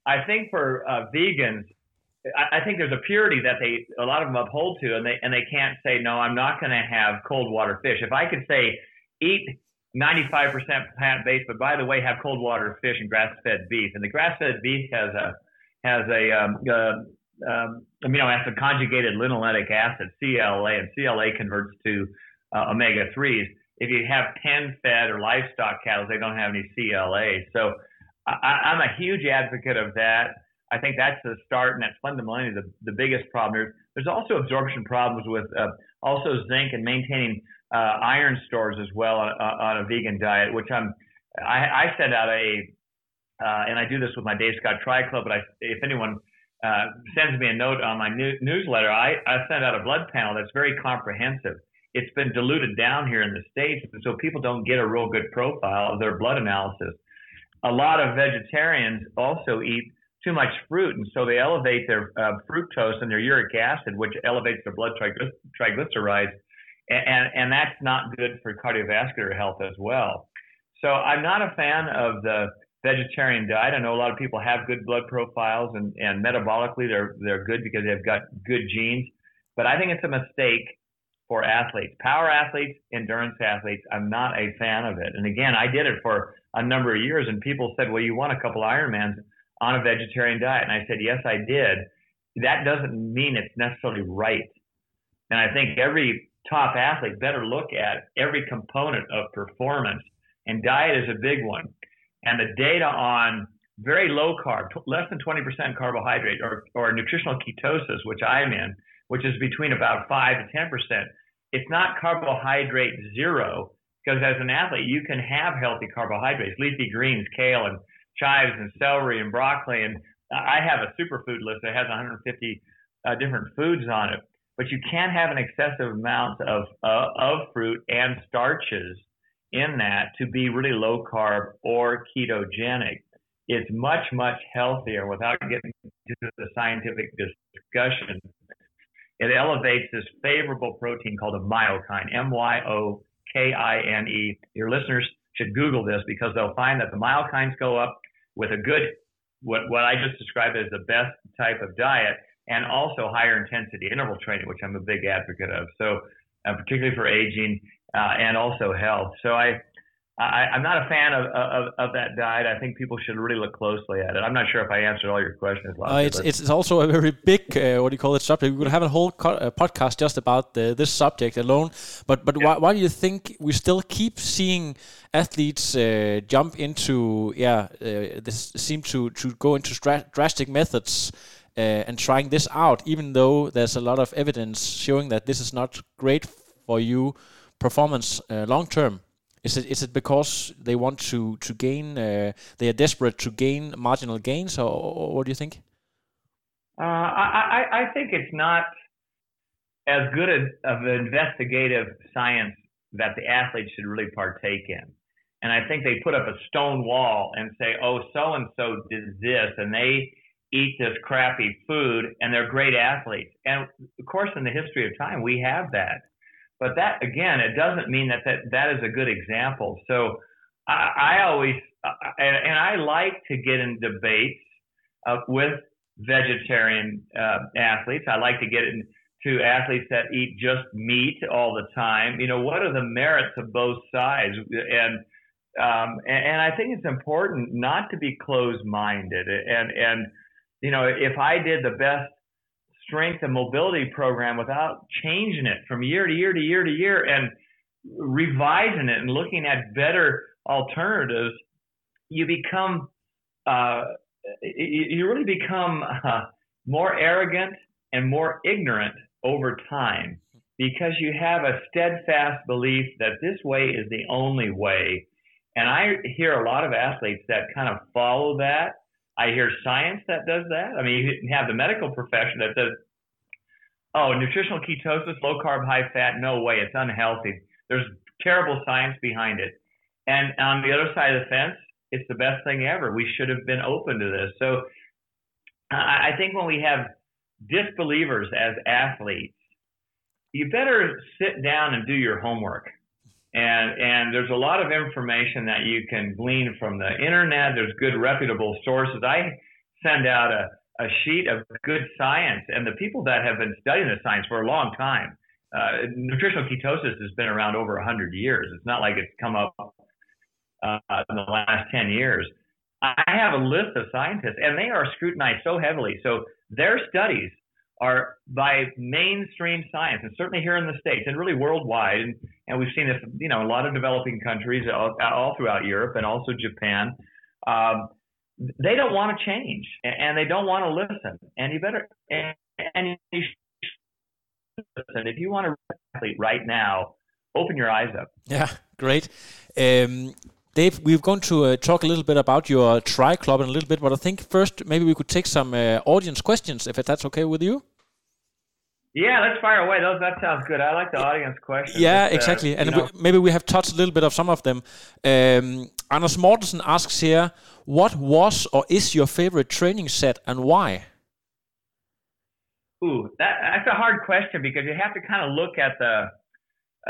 B: I think for uh, vegans, I, think there's a purity that they a lot of them uphold to, and they and they can't say no. I'm not going to have cold water fish. If I could say eat 95% plant based, but by the way, have cold water fish and grass fed beef, and the grass fed beef has a has a um, uh, um, amino acid conjugated linoleic acid CLA, and CLA converts to uh, omega 3s. If you have pen fed or livestock cattle, they don't have any CLA. So I, I'm a huge advocate of that. I think that's the start, and that's fundamentally the, the biggest problem. There's, there's also absorption problems with uh, also zinc and maintaining uh, iron stores as well on, on, a vegan diet, which I'm I, I send out a uh, and I do this with my Dave Scott Tri Club. But I, if anyone uh, sends me a note on my new, newsletter, I, I send out a blood panel that's very comprehensive. It's been diluted down here in the states, and so people don't get a real good profile of their blood analysis. A lot of vegetarians also eat too much fruit, and so they elevate their uh, fructose and their uric acid, which elevates their blood triglycerides, and, and that's not good for cardiovascular health as well. So I'm not a fan of the vegetarian diet. I know a lot of people have good blood profiles, and, and metabolically they're they're good because they've got good genes. But I think it's a mistake for athletes, power athletes, endurance athletes. I'm not a fan of it. And again, I did it for a number of years, and people said, "Well, you won a couple Ironmans on a vegetarian diet," and I said, "Yes, I did." That doesn't mean it's necessarily right. And I think every top athlete better look at every component of performance, and diet is a big one. And the data on very low carb, less than 20% carbohydrate, or, or nutritional ketosis, which I'm in, which is between about 5 to 10%, it's not carbohydrate zero, because as an athlete, you can have healthy carbohydrates, leafy greens, kale, and chives, and celery, and broccoli. And I have a superfood list that has 150 uh, different foods on it. But you can't have an excessive amount of, uh, of fruit and starches in that to be really low carb or ketogenic. It's much, much healthier without getting into the scientific discussion. It elevates this favorable protein called a myokine, M Y O K I N E. Your listeners should Google this because they'll find that the myokines go up with a good, what, what I just described as the best type of diet, and also higher intensity interval training, which I'm a big advocate of. So, uh, particularly for aging, uh, and also health. So I, I, am not a fan of, of, of, that diet. I think people should really look closely at it. I'm not sure if I answered all your questions.
A: Uh, it's, it's also a very big, uh, what do you call it, subject. We could have a whole co- uh, podcast just about the, this subject alone. But but yeah. why, why do you think we still keep seeing athletes uh, jump into, yeah, uh, this seem to, to go into drastic methods and trying this out, even though there's a lot of evidence showing that this is not great for you performance uh, long term? Is it is it because they want to to gain? Uh, they are desperate to gain marginal gains, or, or what do you think?
B: Uh, I, I think it's not as good of an investigative science that the athletes should really partake in. And I think they put up a stone wall and say, oh, so and so did this, and they eat this crappy food, and they're great athletes. And of course, in the history of time, we have that. But that again, it doesn't mean that that, that is a good example. So I, I always and, and, I like to get in debates uh, with vegetarian uh, athletes. I like to get into athletes that eat just meat all the time. You know, what are the merits of both sides? And um, and, and I think it's important not to be closed-minded. And and you know, if I did the best strength and mobility program without changing it from year to year to year to year and revising it and looking at better alternatives, you become uh, you really become uh, more arrogant and more ignorant over time because you have a steadfast belief that this way is the only way. And I hear a lot of athletes that kind of follow that I hear science that does that. I mean, you have the medical profession that says, oh, nutritional ketosis, low carb, high fat, no way, it's unhealthy. There's terrible science behind it. And on the other side of the fence, it's the best thing ever. We should have been open to this. So I think when we have disbelievers as athletes, you better sit down and do your homework and and there's a lot of information that you can glean from the internet. There's good reputable sources. I send out a, a sheet of good science, and the people that have been studying the science for a long time. Uh, nutritional ketosis has been around over 100 years. It's not like it's come up uh, in the last 10 years. I have a list of scientists, and they are scrutinized so heavily. So their studies are by mainstream science, and certainly here in the states, and really worldwide, and, and we've seen this, you know, a lot of developing countries all, all throughout Europe and also Japan. Um, they don't want to change and they don't want to listen. And you better and, and you listen. If you want to athlete right now, open your eyes up.
A: Yeah, great. Um, Dave, we're going to uh, talk a little bit about your tri club in a little bit, but I think first maybe we could take some uh, audience questions if that's okay with you.
B: Yeah, let's fire away. Those that sounds good. I like the audience questions.
A: Yeah, uh, exactly. And we, maybe we have touched a little bit of some of them. Um, Anders Mortensen asks here, what was or is your favorite training set and why?
B: Ooh, that, that's a hard question because you have to kind of look at the,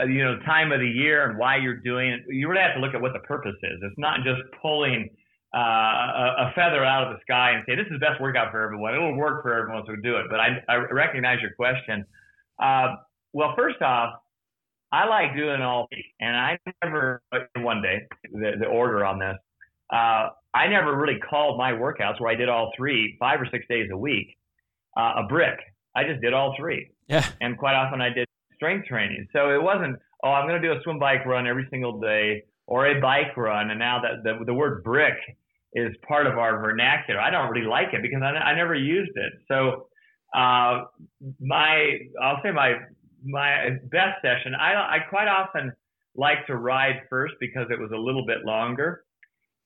B: uh, you know, time of the year and why you're doing it. You really have to look at what the purpose is. It's not just pulling uh, a, a, feather out of the sky and say this is the best workout for everyone. It'll work for everyone, so do it. But I, I recognize your question. Uh, well, first off, I like doing all three, and I never one day the, the order on this. Uh, I never really called my workouts where I did all three five or six days a week uh, a brick. I just did all three.
A: Yeah.
B: And quite often I did strength training. So it wasn't, oh, I'm going to do a swim bike run every single day or a bike run. And now that the, the word brick is part of our vernacular, I don't really like it because I, I never used it. So uh, my, I'll say my, my best session, I, I quite often like to ride first because it was a little bit longer.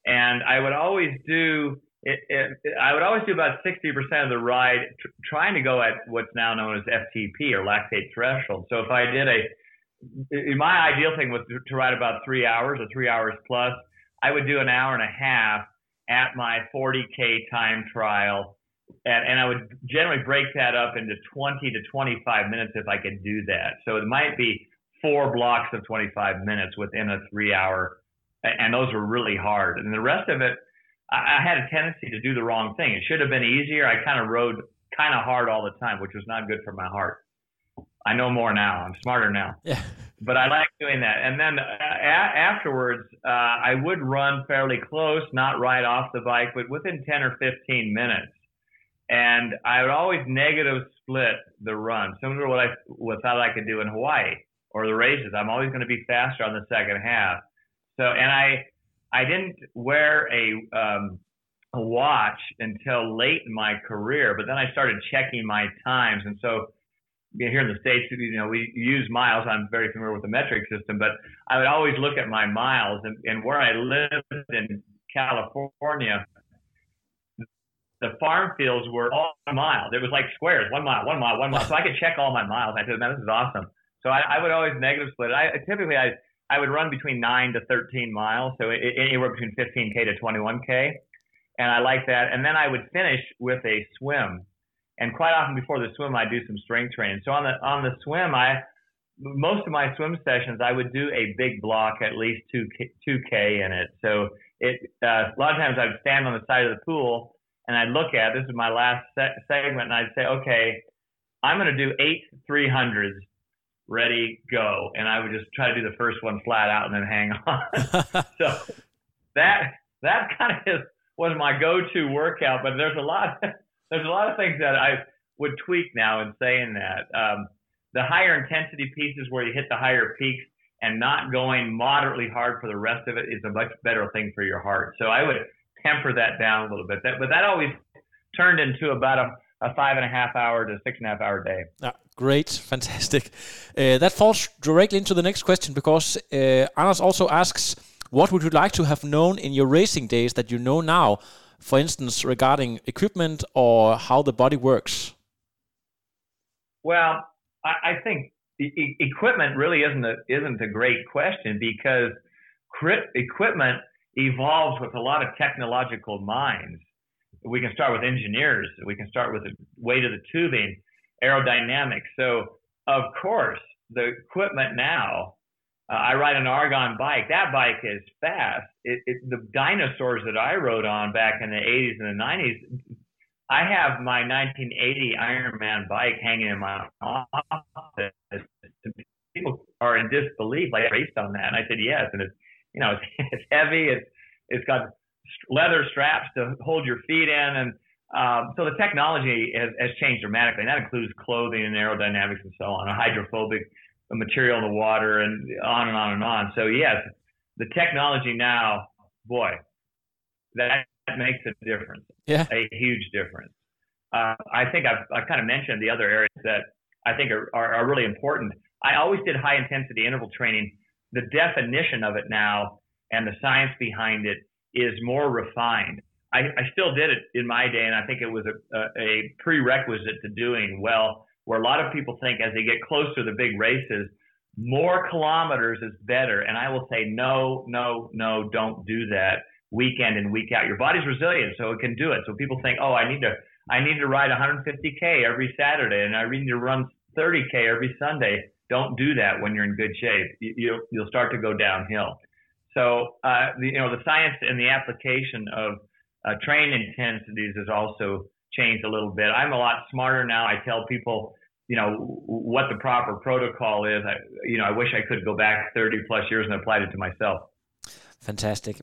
B: And I would always do, it, it, I would always do about 60% of the ride tr- trying to go at what's now known as FTP or lactate threshold. So if I did a my ideal thing was to, ride about three hours or three hours plus. I would do an hour and a half at my 40K time trial. And, and I would generally break that up into 20 to 25 minutes if I could do that. So it might be four blocks of 25 minutes within a three hour. And those were really hard. And the rest of it, I, I had a tendency to do the wrong thing. It should have been easier. I kind of rode kind of hard all the time, which was not good for my heart. I know more now. I'm smarter now.
A: Yeah.
B: But I like doing that. And then uh, a- afterwards, uh, I would run fairly close, not right off the bike, but within 10 or 15 minutes. And I would always negative split the run, similar to what I what thought I could do in Hawaii or the races. I'm always going to be faster on the second half. So, and I I didn't wear a um, a watch until late in my career, but then I started checking my times, and so here in the states, you know, we use miles. I'm very familiar with the metric system, but I would always look at my miles. And, and where I lived in California, the farm fields were all miles. It was like squares, one mile, one mile, one mile. So I could check all my miles. I said, man, this is awesome. So I, I would always negative split it. I typically I I would run between nine to 13 miles, so anywhere between 15k to 21k, and I like that. And then I would finish with a swim and quite often before the swim, I do some strength training. So on the on the swim, I most of my swim sessions, I would do a big block, at least two two k in it. So it uh, a lot of times I'd stand on the side of the pool and I'd look at this is my last se- segment, and I'd say, okay, I'm going to do eight 300s. Ready, go, and I would just try to do the first one flat out and then hang on. so that that kind of is, was my go-to workout. But there's a lot there's a lot of things that I would tweak now in saying that. Um, the higher intensity pieces where you hit the higher peaks and not going moderately hard for the rest of it is a much better thing for your heart. So I would temper that down a little bit. That, but that always turned into about a, a five and a half hour to six and a half hour day.
A: Ah, great, fantastic. Uh, that falls directly into the next question because uh, Anders also asks, what would you like to have known in your racing days that you know now for instance, regarding equipment or how the body works?
B: Well, I, I think e- equipment really isn't a, isn't a great question because equipment evolves with a lot of technological minds. We can start with engineers. We can start with the weight of the tubing, aerodynamics. So, of course, the equipment now uh, I ride an Argon bike. That bike is fast. It, it, the dinosaurs that I rode on back in the 80s and the 90s, I have my 1980 Ironman bike hanging in my office. People are in disbelief, like I raced on that, and I said yes. And it's you know it's, it's heavy. It's it's got leather straps to hold your feet in, and um, so the technology has, has changed dramatically, and that includes clothing and aerodynamics and so on, a hydrophobic material in the water and on and on and on. So yes, the technology now, boy, that makes a difference.
A: Yeah.
B: A huge difference. Uh, I think I've, I've kind of mentioned the other areas that I think are, are, are really important. I always did high intensity interval training. The definition of it now and the science behind it is more refined. I, I still did it in my day, and I think it was a, a, a prerequisite to doing well. Where a lot of people think as they get close to the big races, more kilometers is better. And I will say, no, no, no, don't do that week in and week out. Your body's resilient, so it can do it. So people think, oh, I need to, I need to ride 150k every Saturday, and I need to run 30k every Sunday. Don't do that when you're in good shape. You, you'll, you'll start to go downhill. So, uh, the, you know, the science and the application of uh, train intensities has also changed a little bit. I'm a lot smarter now. I tell people, you know, what the proper protocol is. I, you know, I wish I could go back 30 plus years and applied it to myself.
A: Fantastic.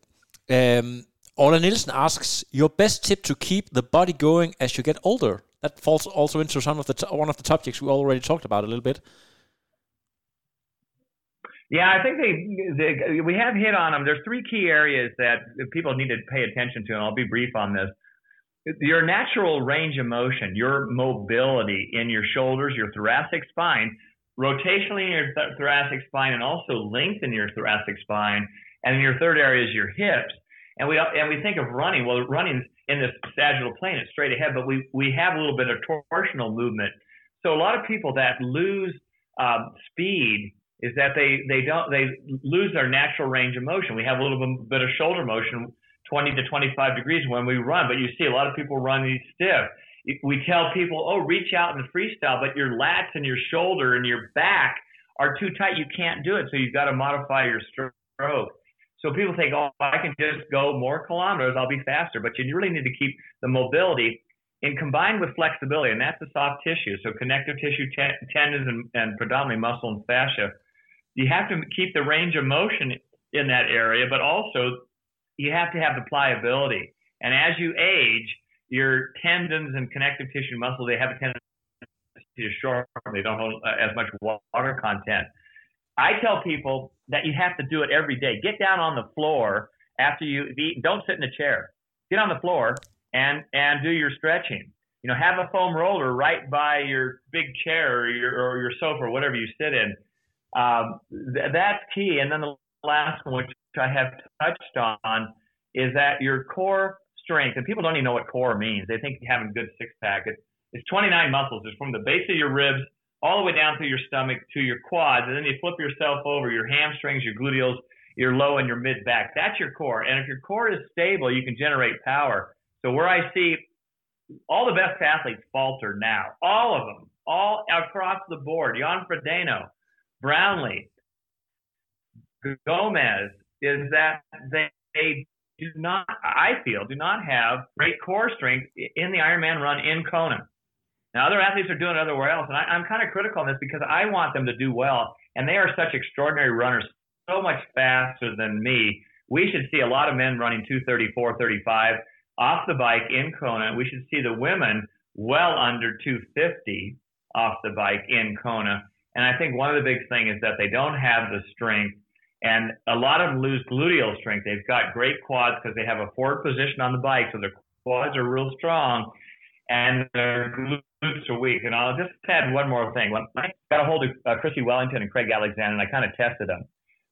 A: Um, Orla Nielsen asks your best tip to keep the body going as you get older. That falls also into some of the one of the subjects we already talked about a little bit.
B: Yeah, I think they, they, we have hit on them. There's three key areas that people need to pay attention to, and I'll be brief on this. Your natural range of motion, your mobility in your shoulders, your thoracic spine, rotationally in your th- thoracic spine, and also length in your thoracic spine, and in your third area is your hips. And we and we think of running. Well, running in this sagittal plane; it's straight ahead, but we we have a little bit of torsional movement. So a lot of people that lose um, speed is that they they don't they lose their natural range of motion. We have a little bit of shoulder motion, 20 to 25 degrees when we run, but you see a lot of people running stiff. We tell people, oh, reach out in the freestyle, but your lats and your shoulder and your back are too tight. You can't do it, so you've got to modify your stroke. So people think, oh, I can just go more kilometers, I'll be faster, but you really need to keep the mobility and combined with flexibility, and that's the soft tissue. So connective tissue, tendons, and, and predominantly muscle and fascia you have to keep the range of motion in that area, but also you have to have the pliability. And as you age, your tendons and connective tissue muscle, they have a tendency to shorten. They don't hold uh, as much water content. I tell people that you have to do it every day. Get down on the floor after you eat. Don't sit in a chair. Get on the floor and and do your stretching. You know, have a foam roller right by your big chair or your or your sofa or whatever you sit in um, th- that's key. And then the last one, which I have touched on, is that your core strength, and people don't even know what core means. They think having a good six pack. It, it's 29 muscles. It's from the base of your ribs all the way down through your stomach to your quads, and then you flip yourself over, your hamstrings, your gluteals, your low and your mid back. That's your core. And if your core is stable, you can generate power. So where I see all the best athletes falter now, all of them, all across the board. Jan Frodeno, Brownlee, Gomez, is that they, do not, I feel, do not have great core strength in the Ironman run in Kona. Now, other athletes are doing it everywhere else, and I, I'm kind of critical on this because I want them to do well, and they are such extraordinary runners, so much faster than me. We should see a lot of men running 234, 35 off the bike in Kona. We should see the women well under 250 off the bike in Kona. And I think one of the big things is that they don't have the strength, and a lot of them lose gluteal strength. They've got great quads because they have a forward position on the bike, so their quads are real strong, and their glutes are weak. And I'll just add one more thing. When I got a hold of uh, Chrissie Wellington and Craig Alexander, and I kind of tested them.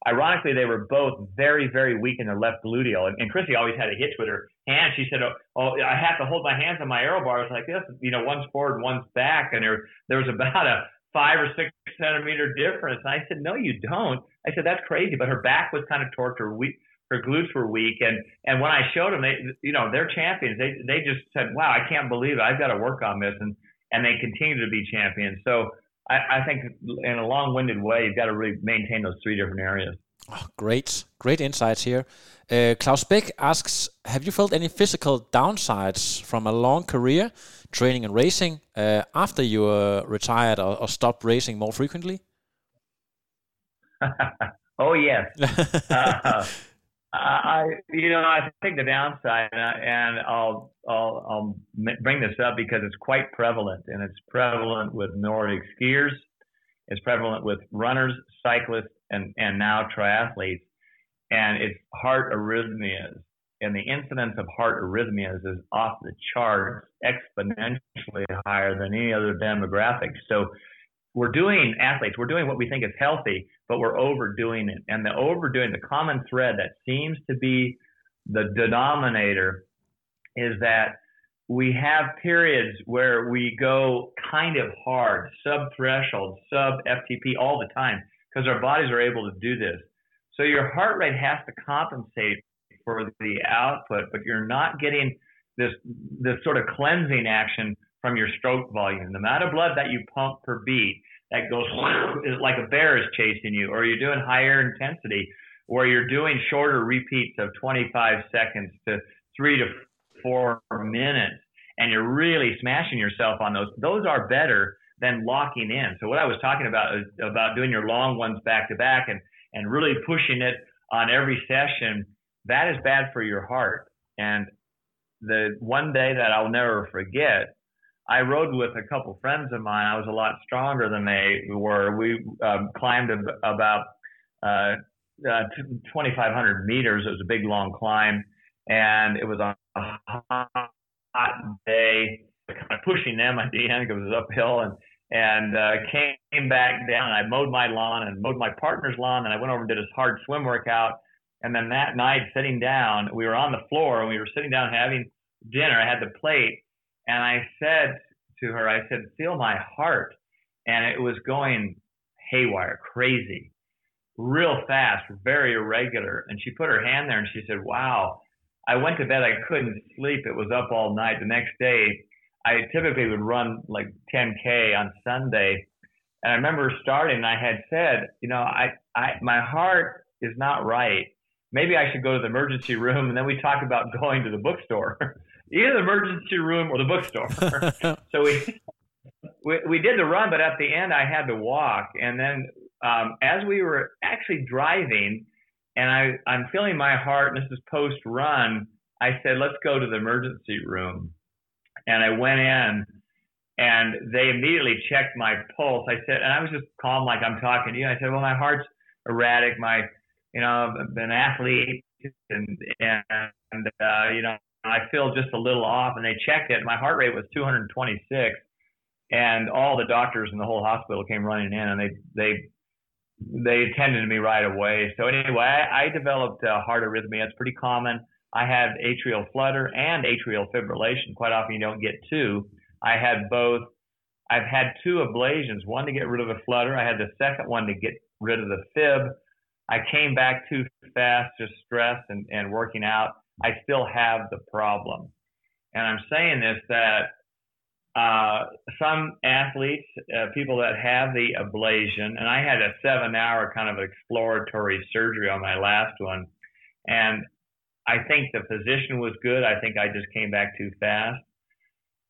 B: Ironically, they were both very, very weak in their left gluteal. And, and Chrissie always had a hitch with her hand. She said, oh, oh, I have to hold my hands on my aero bars like this. You know, one's forward, one's back. And there, there was about a five or six centimeter difference. And I said, no, you don't. I said, that's crazy. But her back was kind of torqued. Her weak, her glutes were weak. And, and when I showed them, they, you know, they're champions. They, they just said, wow, I can't believe it. I've got to work on this. And, and they continue to be champions. So I, I think in a long winded way, you've got to really maintain those three different areas.
A: Oh, great, great insights here. Uh, Klaus Beck asks, have you felt any physical downsides from a long career training and racing uh, after you were retired or, or, stopped racing more frequently?
B: oh yes. uh, I, you know, I think the downside, and I'll, I'll, I'll bring this up because it's quite prevalent, and it's prevalent with Nordic skiers, it's prevalent with runners, cyclists, and and now triathletes, and it's heart arrhythmias. and the incidence of heart arrhythmias is off the charts, exponentially higher than any other demographic. So we're doing athletes, we're doing what we think is healthy, but we're overdoing it. And the overdoing, the common thread that seems to be the denominator is that we have periods where we go kind of hard, sub threshold, sub FTP all the time because our bodies are able to do this. So your heart rate has to compensate for the output, but you're not getting this this sort of cleansing action from your stroke volume. The amount of blood that you pump per beat that goes like a bear is chasing you, or you're doing higher intensity, or you're doing shorter repeats of 25 seconds to three to four minutes, and you're really smashing yourself on those. Those are better than locking in. So what I was talking about is about doing your long ones back to back and and really pushing it on every session, that is bad for your heart. And the one day that I'll never forget, I rode with a couple friends of mine. I was a lot stronger than they were. We um, climbed about uh, uh, 2,500 meters. It was a big, long climb, and it was a hot day. Kind of pushing them at the end because it was uphill, and and uh, came back down. I mowed my lawn and mowed my partner's lawn, and I went over and did a hard swim workout. And then that night, sitting down, we were on the floor and we were sitting down having dinner. I had the plate, and I said to her, I said, "Feel my heart," and it was going haywire, crazy, real fast, very irregular. And she put her hand there and she said, "Wow." I went to bed. I couldn't sleep. It was up all night. The next day, I typically would run like 10k on Sunday, and I remember starting. I had said, you know, I, I, my heart is not right. Maybe I should go to the emergency room, and then we talk about going to the bookstore, either the emergency room or the bookstore. so we, we we did the run, but at the end I had to walk, and then um, as we were actually driving, and I I'm feeling my heart, and this is post run. I said, let's go to the emergency room and I went in and they immediately checked my pulse. I said, and I was just calm like I'm talking to you. I said, well, my heart's erratic. My, you know, I've been an athlete and, and, uh, you know, I feel just a little off and they checked it. My heart rate was 226 and all the doctors in the whole hospital came running in and they, they, they attended to me right away. So anyway, I, I developed uh, heart arrhythmia. It's pretty common. I had atrial flutter and atrial fibrillation. Quite often you don't get two. I had both. I've had two ablations, one to get rid of the flutter. I had the second one to get rid of the fib. I came back too fast, just stress and, and working out. I still have the problem. And I'm saying this that uh, some athletes, uh, people that have the ablation, and I had a seven hour kind of exploratory surgery on my last one. And I think the position was good. I think I just came back too fast.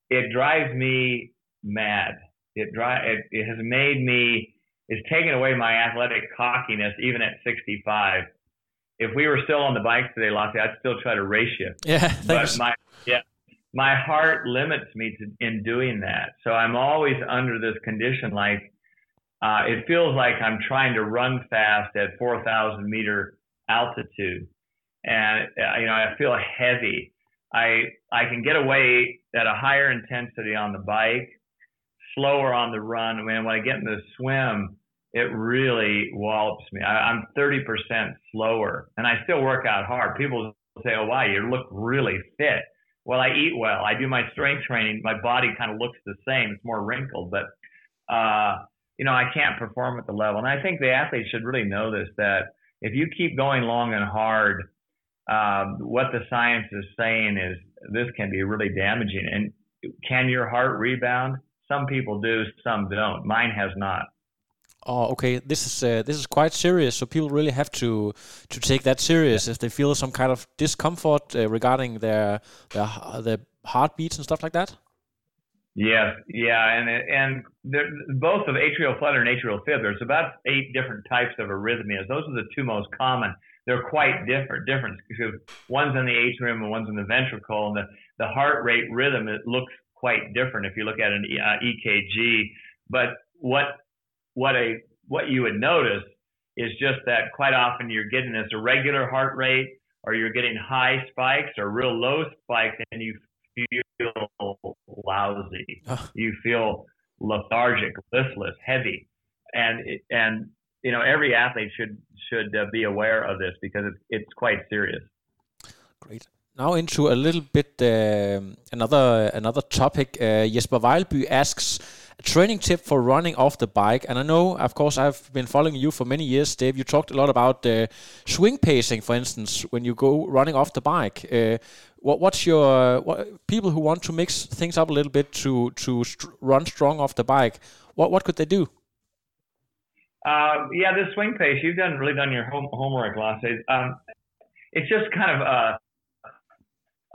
B: It drives me mad. It drive it, it has made me it's taken away my athletic cockiness even at 65. If we were still on the bikes today, Lottie, I'd still try to race you.
A: Yeah,
B: but my yeah, my heart limits me to, in doing that. So I'm always under this condition like uh, it feels like I'm trying to run fast at 4,000 meter altitude and uh, you know I feel heavy. I I can get away at a higher intensity on the bike, slower on the run. I mean, when I get in the swim, it really wallops me. I, I'm 30% slower, and I still work out hard. People say, "Oh, wow, you look really fit." Well, I eat well. I do my strength training. My body kind of looks the same. It's more wrinkled, but uh, you know, I can't perform at the level. And I think the athletes should really know this that if you keep going long and hard um, what the science is saying is this can be really damaging. And can your heart rebound? Some people do, some don't. Mine has not.
A: Oh, okay. This is uh, this is quite serious. So people really have to to take that serious if they feel some kind of discomfort uh, regarding their their their heartbeats and stuff like that.
B: Yes, yeah, and and both of atrial flutter and atrial fib. There's about eight different types of arrhythmias. Those are the two most common they're quite different. Different because one's in the atrium and one's in the ventricle, and the the heart rate rhythm it looks quite different if you look at an uh, EKG. But what what a what you would notice is just that quite often you're getting this irregular heart rate or you're getting high spikes or real low spikes, and you feel lousy. Oh. You feel lethargic, listless, heavy, and and you know every athlete should should uh, be aware of this because it's it's quite serious.
A: Great. Now into a little bit uh, another another topic. Uh, Jesper Weilby asks a training tip for running off the bike. And I know, of course, I've been following you for many years, Dave. You talked a lot about uh, swing pacing, for instance, when you go running off the bike. Uh, what, what's your what, people who want to mix things up a little bit to to run strong off the bike? What what could they do?
B: Um, yeah, the swing pace. You've done really done your home, homework, Lasse. Um, it's just kind of a,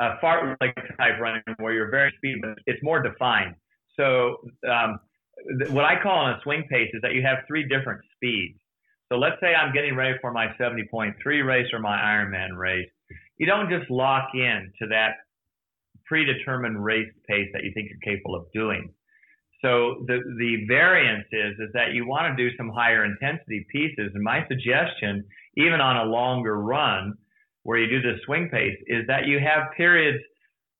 B: a fartlek type running where you're very speed, but it's more defined. So um, th- what I call on a swing pace is that you have three different speeds. So let's say I'm getting ready for my 70.3 race or my Ironman race. You don't just lock in to that predetermined race pace that you think you're capable of doing. So the the variance is is that you want to do some higher intensity pieces. And my suggestion, even on a longer run, where you do the swing pace, is that you have periods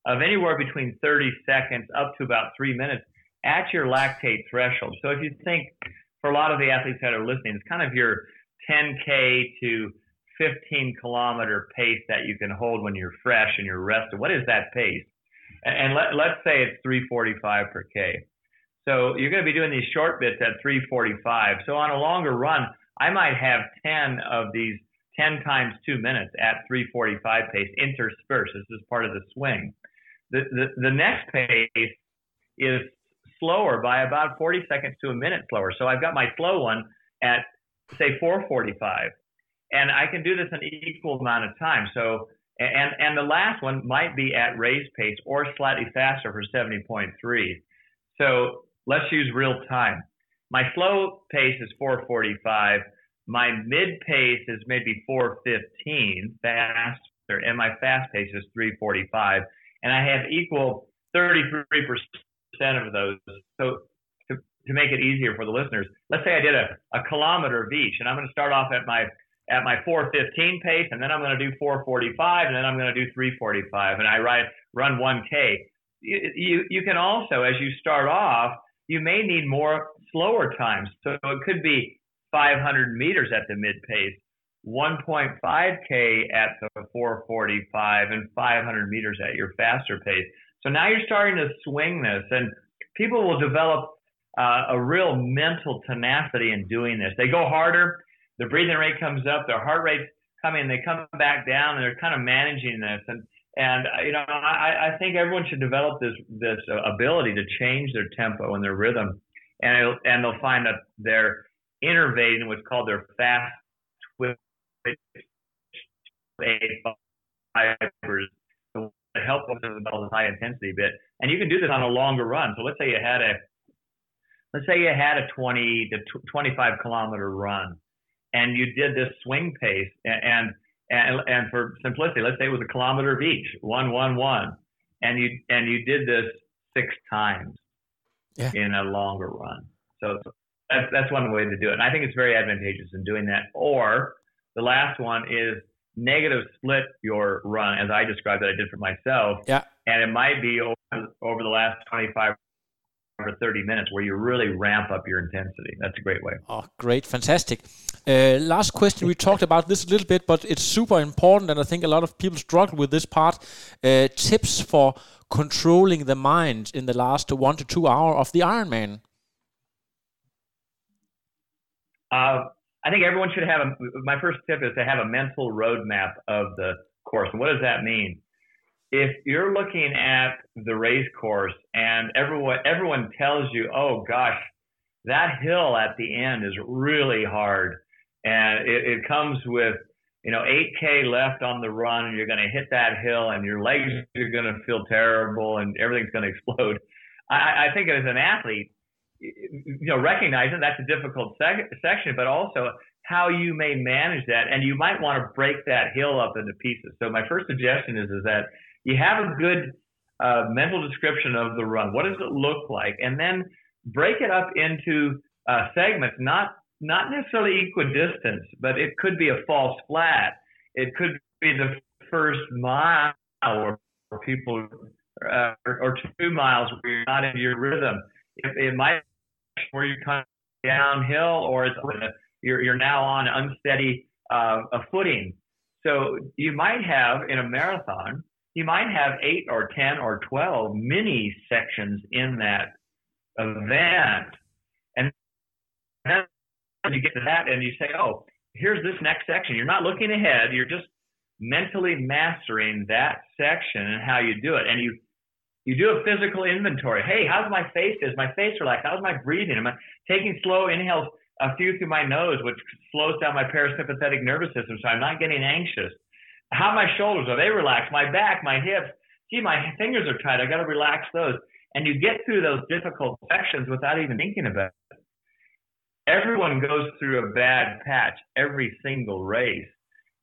B: of anywhere between 30 seconds up to about three minutes at your lactate threshold. So if you think for a lot of the athletes that are listening, it's kind of your 10K to 15 kilometer pace that you can hold when you're fresh and you're rested. What is that pace? And let, let's say it's 345 per K. So you're going to be doing these short bits at 345. So on a longer run, I might have 10 of these 10 times two minutes at 345 pace interspersed. This is part of the swing. The, the, the next pace is slower by about 40 seconds to a minute slower. So I've got my slow one at say 445 and I can do this an equal amount of time. So and and the last one might be at race pace or slightly faster for 70.3. So let's use real time. My slow pace is 445. My mid pace is maybe 415 faster, and my fast pace is 345 and I have equal 33% of those. So to, to make it easier for the listeners, let's say I did a, a kilometer of each, and I'm going to start off at my at my 415 pace, and then I'm going to do 445, and then I'm going to do 345, and I ride run 1K. You, you you can also, as you start off, you may need more slower times. So it could be 500 meters at the mid pace, 1.5K at the 445 and 500 meters at your faster pace. So now you're starting to swing this, and people will develop uh, a real mental tenacity in doing this. They go harder, their breathing rate comes up, their heart rate's coming, they come back down, and they're kind of managing this. And and uh, you know, I, I think everyone should develop this this ability to change their tempo and their rhythm, and and they'll find that they're innervating what's called their fast twitch fibers to help them develop high intensity bit. And you can do this on a longer run. So let's say you had a let's say you had a 20 to 25 kilometer run and you did this swing pace and and and for simplicity let's say it was a kilometer of each one one one and you and you did this six times yeah. in a longer run so that's that's one way to do it and i think it's very advantageous in doing that or the last one is negative split your run, as I described that I did for myself.
A: Yeah.
B: And it might be over, over the last 25 or 30 minutes where you really ramp up your intensity. That's a great way.
A: Oh, great. Fantastic. Uh, last question. We talked about this a little bit, but it's super important. And I think a lot of people struggle with this part. Uh, tips for controlling the mind in the last one to two hour of the Ironman.
B: Uh, I think everyone should have a. My first tip is to have a mental roadmap of the course. And what does that mean? If you're looking at the race course and everyone everyone tells you, "Oh gosh, that hill at the end is really hard," and it, it comes with you know 8k left on the run, and you're going to hit that hill, and your legs are going to feel terrible, and everything's going to explode. I, I think as an athlete, you know, recognizing that's a difficult sec- section, but also how you may manage that, and you might want to break that hill up into pieces. So my first suggestion is is that you have a good uh, mental description of the run. What does it look like, and then break it up into uh, segments, not not necessarily equidistant, but it could be a false flat. It could be the first mile or people uh, or, two miles where you're not in your rhythm. It, it might where you're of downhill or it's you're you're now on unsteady uh, a footing. So you might have in a marathon, you might have eight or ten or twelve mini sections in that event, and then you get to that and you say, oh, here's this next section. You're not looking ahead. You're just mentally mastering that section and how you do it. And you you do a physical inventory. Hey, how's my face? Is my face relaxed? How's my breathing? Am I taking slow inhales a few through my nose, which slows down my parasympathetic nervous system, so I'm not getting anxious? How my shoulders? Are they relaxed? My back, my hips. Gee, my fingers are tight. I got to relax those. And you get through those difficult sections without even thinking about it. Everyone goes through a bad patch every single race.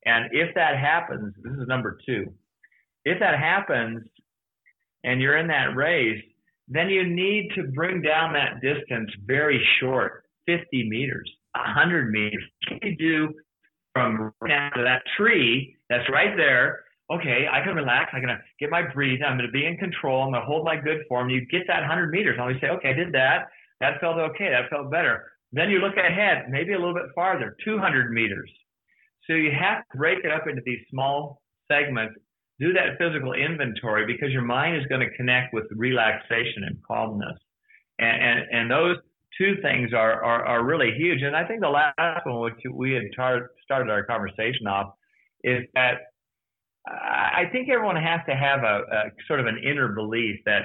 B: And if that happens, this is number two. If that happens and you're in that race, then you need to bring down that distance very short 50 meters, 100 meters. What you do from now to that tree that's right there? Okay, I can relax. I'm going to get my breathing. I'm going to be in control. I'm going to hold my good form. You get that 100 meters. And always say, okay, I did that. That felt okay. That felt better. Then you look ahead, maybe a little bit farther, 200 meters. So you have to break it up into these small segments, do that physical inventory because your mind is going to connect with relaxation and calmness. And, and, and those two things are, are, are really huge. And I think the last one, which we had tar- started our conversation off, is that I think everyone has to have a, a sort of an inner belief that,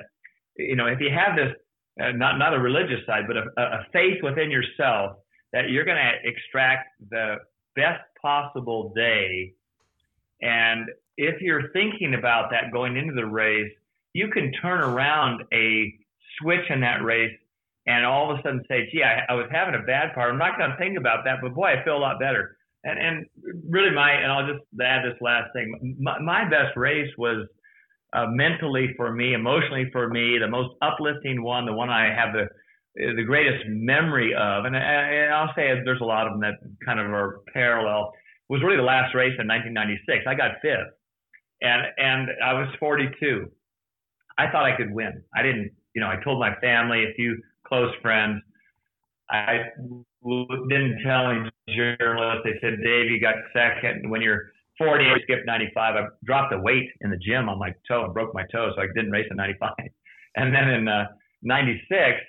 B: you know, if you have this, uh, not, not a religious side, but a, a faith within yourself that you're going to extract the best possible day. And if you're thinking about that going into the race, you can turn around a switch in that race and all of a sudden say, gee, I, I was having a bad part. I'm not going to think about that, but boy, I feel a lot better. And, and really my, and I'll just add this last thing. My, my best race was uh, mentally for me, emotionally for me, the most uplifting one, the one I have the, the greatest memory of. And, I, I'll say there's a lot of them that kind of are parallel was really the last race in 1996. I got fifth, and and I was 42. I thought I could win. I didn't, you know. I told my family, a few close friends. I didn't tell any journalists. They said, Dave, you got second. When you're 40, I skipped 95. I dropped the weight in the gym on my toe and broke my toe, so I didn't race in 95. And then in uh, 96,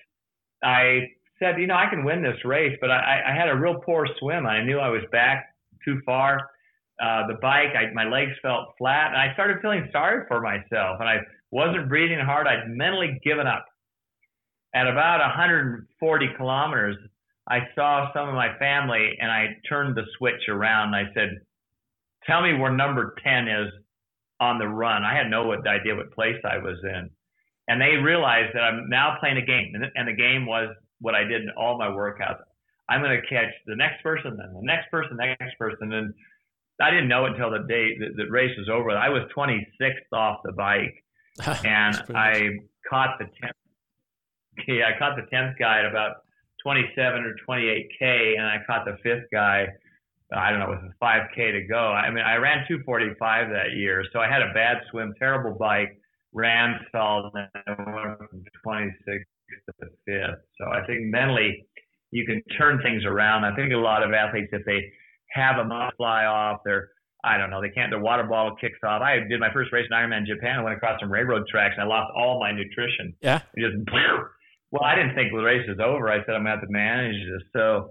B: I said, you know, I can win this race, but I, I had a real poor swim. I knew I was back too far. Uh, the bike, I, my legs felt flat, and I started feeling sorry for myself. And I wasn't breathing hard. I'd mentally given up. At about 140 kilometers, I saw some of my family, and I turned the switch around. And I said, "Tell me where number 10 is on the run." I had no idea what place I was in, and they realized that I'm now playing a game, and the game was what I did in all my workouts. I'm going to catch the next person, then the next person, the next person. And I didn't know until the day the, the race was over. I was 26th off the bike, and I caught the 10th. Yeah, I caught the 10th guy at about 27 or 28k, and I caught the fifth guy. I don't know, it was a 5k to go. I mean, I ran 245 that year, so I had a bad swim, terrible bike, ran, fell, and then went from 26th to the fifth. So I think mentally you can turn things around. I think a lot of athletes, if they have a fly off, they're I don't know, they can't. Their water bottle kicks off. I did my first race in Ironman Japan. I went across some railroad tracks and I lost all my nutrition.
A: Yeah.
B: It just well, I didn't think the race was over. I said I'm gonna have to manage this. So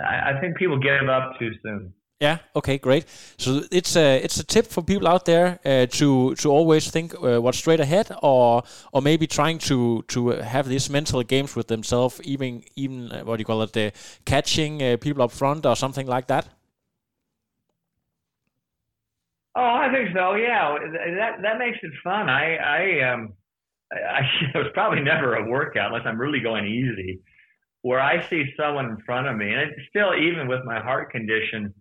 B: I, I think people give up too soon.
A: Yeah. Okay. Great. So it's a it's a tip for people out there uh, to to always think uh, what's straight ahead, or or maybe trying to to have these mental games with themselves, even even uh, what do you call it, catching uh, people up front or something like that.
B: Oh, I think so. Yeah, that that makes it fun. I I um I, was probably never a workout unless I'm really going easy, where I see someone in front of me, and it's still even with my heart condition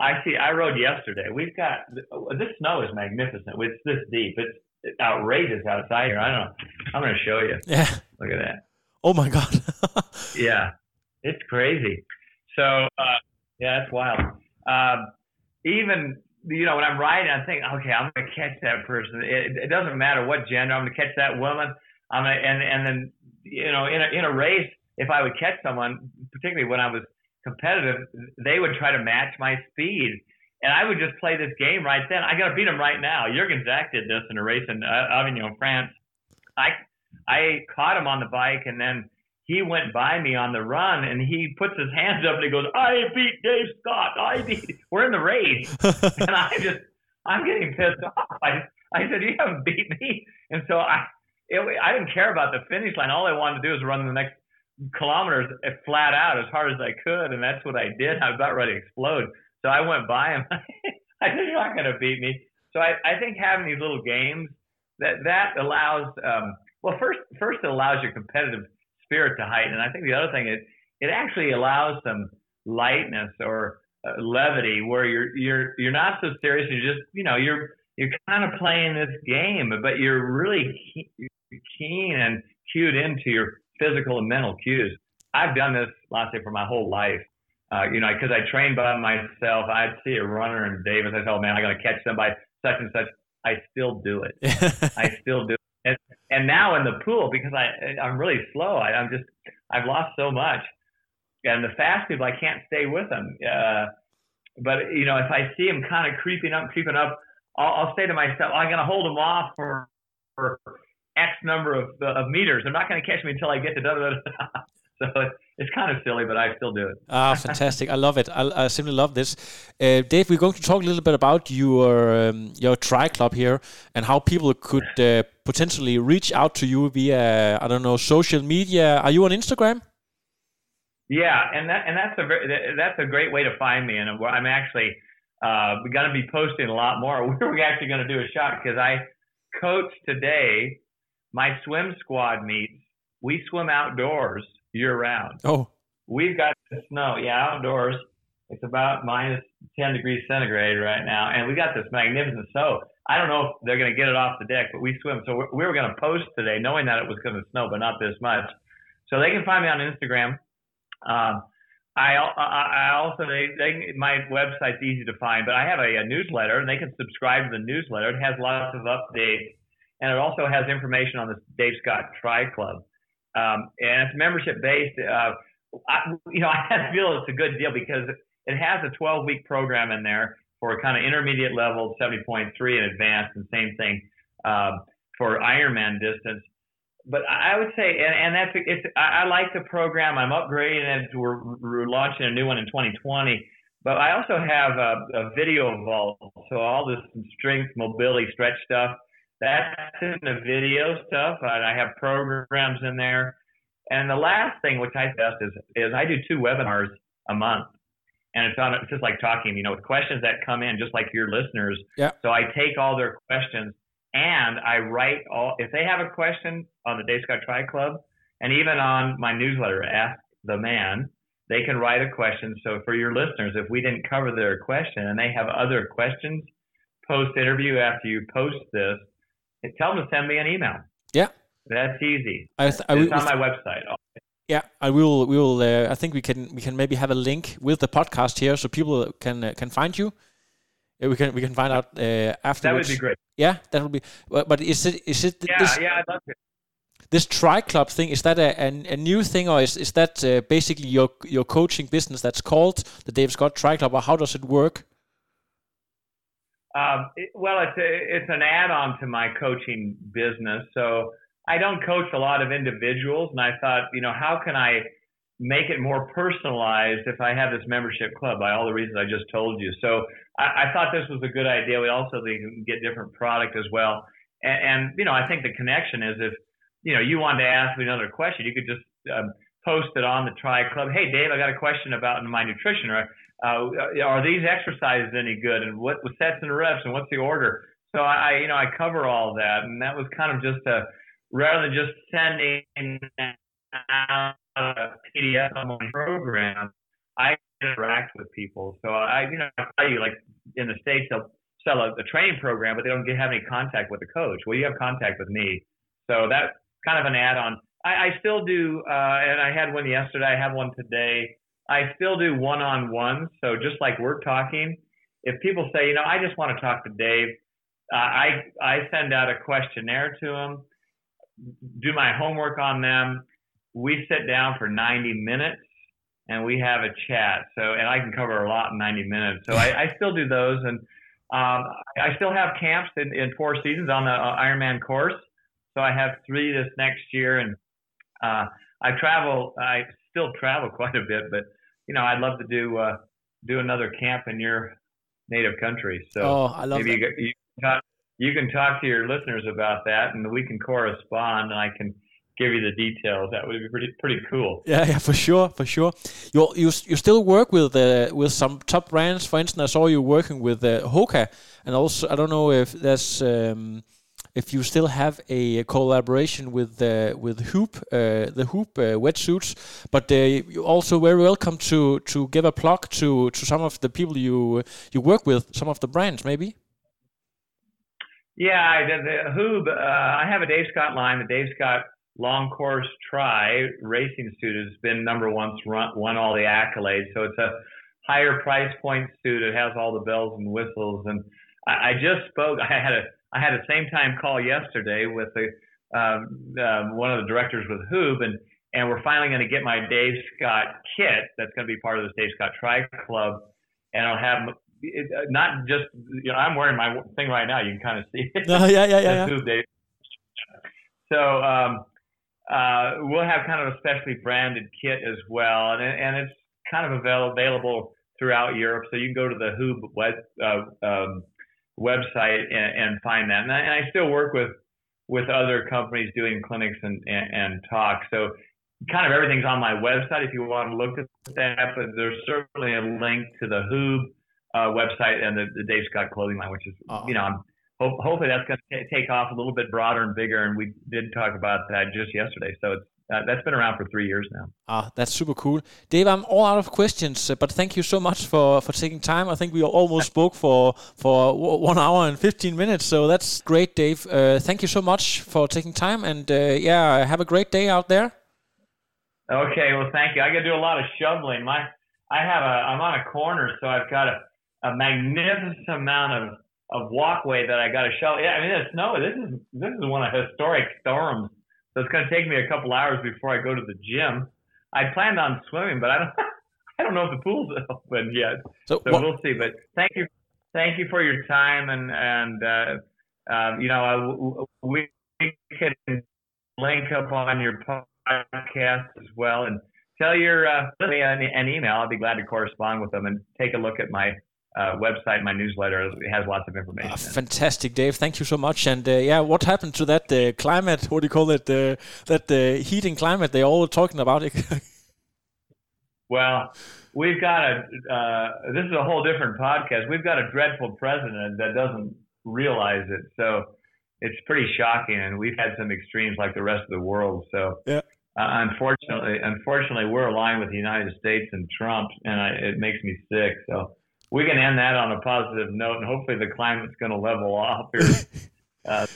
B: I see. I rode yesterday. We've got this snow is magnificent. It's this deep. It's, outrageous outside here. I don't know. I'm going to show you.
A: Yeah.
B: Look at that.
A: Oh my god.
B: yeah, it's crazy. So uh, yeah, it's wild. Um, even you know, when I'm riding, I think, okay, I'm going to catch that person. It, it doesn't matter what gender. I'm going to catch that woman. I'm gonna, and and then you know, in a in a race, if I would catch someone, particularly when I was competitive, they would try to match my speed. And I would just play this game right then. I got to beat him right now. Jürgen Zäck did this in a race in uh, Avignon, France. I I caught him on the bike, and then he went by me on the run and he puts his hands up and he goes, I beat Dave Scott. I beat, we're in the race. and I just, I'm getting pissed off. I, I said, you haven't beat me. And so I, it, I didn't care about the finish line. All I wanted to do was run the next kilometers flat out as hard as I could. And that's what I did. I was about ready to explode. So I went by him. I said, you're not going to beat me. So I, I think having these little games that, that allows, um, well, first, first it allows your competitive spirit to heighten. And I think the other thing is it actually allows some lightness or uh, levity where you're you're you're not so serious. You're just you know you're you're kind of playing this game, but you're really keen and cued into your physical and mental cues. I've done this, last say, for my whole life. Uh, you know, because I trained by myself. I'd see a runner in Davis. I thought, oh, man, I got to catch somebody such and such. I still do it. I still do it. And, and now in the pool, because I I'm really slow. I, I'm just I've lost so much, and the fast people I can't stay with them. Uh, but you know, if I see them kind of creeping up, creeping up, I'll, I'll say to myself, I'm going to hold them off for for X number of, of meters. They're not going to catch me until I get to da da da. So it's kind of silly, but I still do it.
A: ah, fantastic! I love it. I, I simply love this. Uh, Dave, we're going to talk a little bit about your um, your tri club here and how people could uh, potentially reach out to you via I don't know social media. Are you on Instagram?
B: Yeah, and that and that's a very, that's a great way to find me, and I'm actually uh, going to be posting a lot more. We're actually going to do a shot because I coach today my swim squad meets. We swim outdoors year round.
A: Oh.
B: We've got the snow, yeah, outdoors. It's about minus 10 degrees centigrade right now, and we got this magnificent snow. I don't know if they're going to get it off the deck, but we swim. So we're, were going to post today, knowing that it was going to snow, but not this much. So they can find me on Instagram. Um, I, I also they, they my website's easy to find, but I have a, a newsletter, and they can subscribe to the newsletter. It has lots of updates, and it also has information on the Dave Scott Tri Club um, and it's membership based. Uh, I, you know, I feel it's a good deal because it has a 12 week program in there for kind of intermediate level, 70.3 and advanced, and same thing um, for Ironman distance. But I would say, and, and that's it's. I, I like the program. I'm upgrading it. We're, we're launching a new one in 2020. But I also have a, a video vault, so all this strength, mobility, stretch stuff that's in the video stuff. And I have programs in there. And the last thing, which I best is, is I do two webinars a month. And it's on, it's just like talking, you know, with questions that come in, just like your listeners.
A: Yeah.
B: So I take all their questions and I write all, if they have a question on the Dave Scott Tri Club and even on my newsletter, Ask the Man, they can write a question. So for your listeners, if we didn't cover their question and they have other questions post interview after you post this, tell them to send me an email.
A: Yeah,
B: that's easy.
A: I
B: th- I, it's on my website.
A: Yeah, I will. We will. Uh, I think we can. We can maybe have a link with the podcast here, so people can uh, can find you. We can we can find out uh, afterwards.
B: That would be great.
A: Yeah, that would be. But is it is it?
B: Yeah,
A: this,
B: yeah, I'd love it.
A: This tri club thing is that a, a, a new thing, or is is that uh, basically your your coaching business that's called the Dave Scott Tri Club, or how does it work?
B: Um, it, well, it's a, it's an add-on to my coaching business. So I don't coach a lot of individuals, and I thought, you know, how can I make it more personalized if I have this membership club by all the reasons I just told you. So I, I thought this was a good idea. We also can get different product as well. And, and, you know, I think the connection is if, you know, you wanted to ask me another question, you could just um, post it on the Tri Club. Hey, Dave, I got a question about my nutrition, uh, are these exercises any good, and what sets and reps, and what's the order? So I, you know, I cover all that, and that was kind of just a rather than just sending out a PDF on my program, I interact with people. So I, you know, I tell you, like in the states, they'll sell a, a training program, but they don't get, have any contact with the coach. Well, you have contact with me, so that's kind of an add-on. I, I still do, uh, and I had one yesterday. I have one today. I still do one-on-one. So just like we're talking, if people say, you know, I just want to talk to Dave, uh, I I send out a questionnaire to them, do my homework on them. We sit down for 90 minutes and we have a chat. So, and I can cover a lot in 90 minutes. So I, I still do those, and um, I still have camps in, in four seasons on the uh, Ironman course. So I have three this next year, and uh, I travel. I still travel quite a bit, but you know, I'd love to do uh, do another camp in your native country. So
A: oh, I love
B: maybe
A: that.
B: you, you, can talk, you can talk to your listeners about that, and we can correspond, and I can give you the details. That would be pretty pretty cool.
A: Yeah, yeah, for sure, for sure. You you you still work with uh, with some top brands. For instance, I saw you working with uh, Hoka, and also I don't know if there's. Um, if you still have a collaboration with uh, with HUUB, uh, the HUUB uh, wetsuits, but you're also very welcome to to give a plug to to some of the people you you work with, some of the brands, maybe.
B: Yeah, the, the HUUB. Uh, I have a Dave Scott line, the Dave Scott long course tri racing suit has been number one, run, won all the accolades. So it's a higher price point suit. It has all the bells and whistles. And I, I just spoke. I had a I had a same time call yesterday with the um, um, one of the directors with HUUB, and and we're finally going to get my Dave Scott kit. That's going to be part of this Dave Scott Tri Club, and I'll have it, not just you know I'm wearing my thing right now. You can kind of see it.
A: Oh, yeah, yeah, yeah. yeah.
B: So um, uh, we'll have kind of a specially branded kit as well, and and it's kind of avail- available throughout Europe. So you can go to the HUUB web, uh, um, website and, and, find that. And I, and I, still work with with other companies doing clinics and, and, and talks. So kind of everything's on my website if you want to look at that. But there's certainly a link to the HUUB uh, website and the, the Dave Scott clothing line, which is you know I'm hope, hopefully that's going to take off a little bit broader and bigger. And we did talk about that just yesterday. So it's, uh, that's been around for three years now.
A: Ah, that's super cool, Dave. I'm all out of questions, uh, but thank you so much for, for taking time. I think we almost spoke for for one hour and fifteen minutes, so that's great, Dave. Uh, thank you so much for taking time, and uh, yeah, have a great day out there.
B: Okay, well, thank you. I got to do a lot of shoveling. My, I have a, I'm on a corner, so I've got a, a magnificent amount of of walkway that I got to shovel. Yeah, I mean, it's snow. This is this is one of historic storms, so it's going to take me a couple hours before I go to the gym. I planned on swimming, but I don't. I don't know if the pool's open yet, so, so we'll see. But thank you, thank you for your time, and and uh, um, you know uh, we can link up on your podcast as well, and tell your uh, me an, an email. I'll be glad to correspond with them and take a look at my uh, website, my newsletter it has lots of information. Uh,
A: fantastic, Dave. Thank you so much. And uh, yeah, what happened to that uh, climate? What do you call it? Uh, that uh, heating climate they all talking about it.
B: well, we've got a. this is a whole different podcast. We've got a dreadful president that doesn't realize it. So it's pretty shocking, and we've had some extremes like the rest of the world. So
A: yeah.
B: unfortunately, unfortunately, we're aligned with the United States and Trump, and I, it makes me sick. So we can end that on a positive note, and hopefully the climate's going to level off here. uh,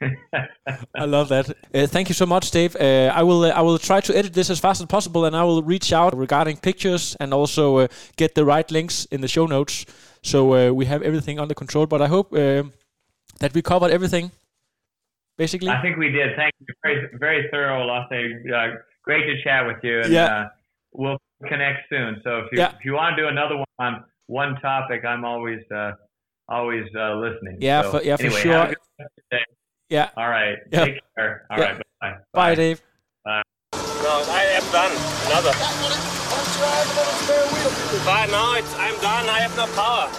A: I love that. Uh, thank you so much, Dave. Uh, I will uh, I will try to edit this as fast as possible, and I will reach out regarding pictures and also uh, get the right links in the show notes, so uh, we have everything under control. But I hope that we covered everything. Basically,
B: I think we did. Thank you. Very very thorough, Lasse. great to chat with you, and
A: yeah.
B: we'll connect soon. So if you
A: yeah.
B: if you want to do another one on one topic, I'm always uh, always uh, listening.
A: Yeah,
B: so,
A: for, yeah,
B: anyway,
A: for sure.
B: Yeah. All right.
A: Yeah.
B: Take care. All
A: yeah.
B: right. Bye. Bye.
A: Bye, Dave.
B: Bye.
C: No, I am done. Another. Bye. Now it's, I'm done. I have no power.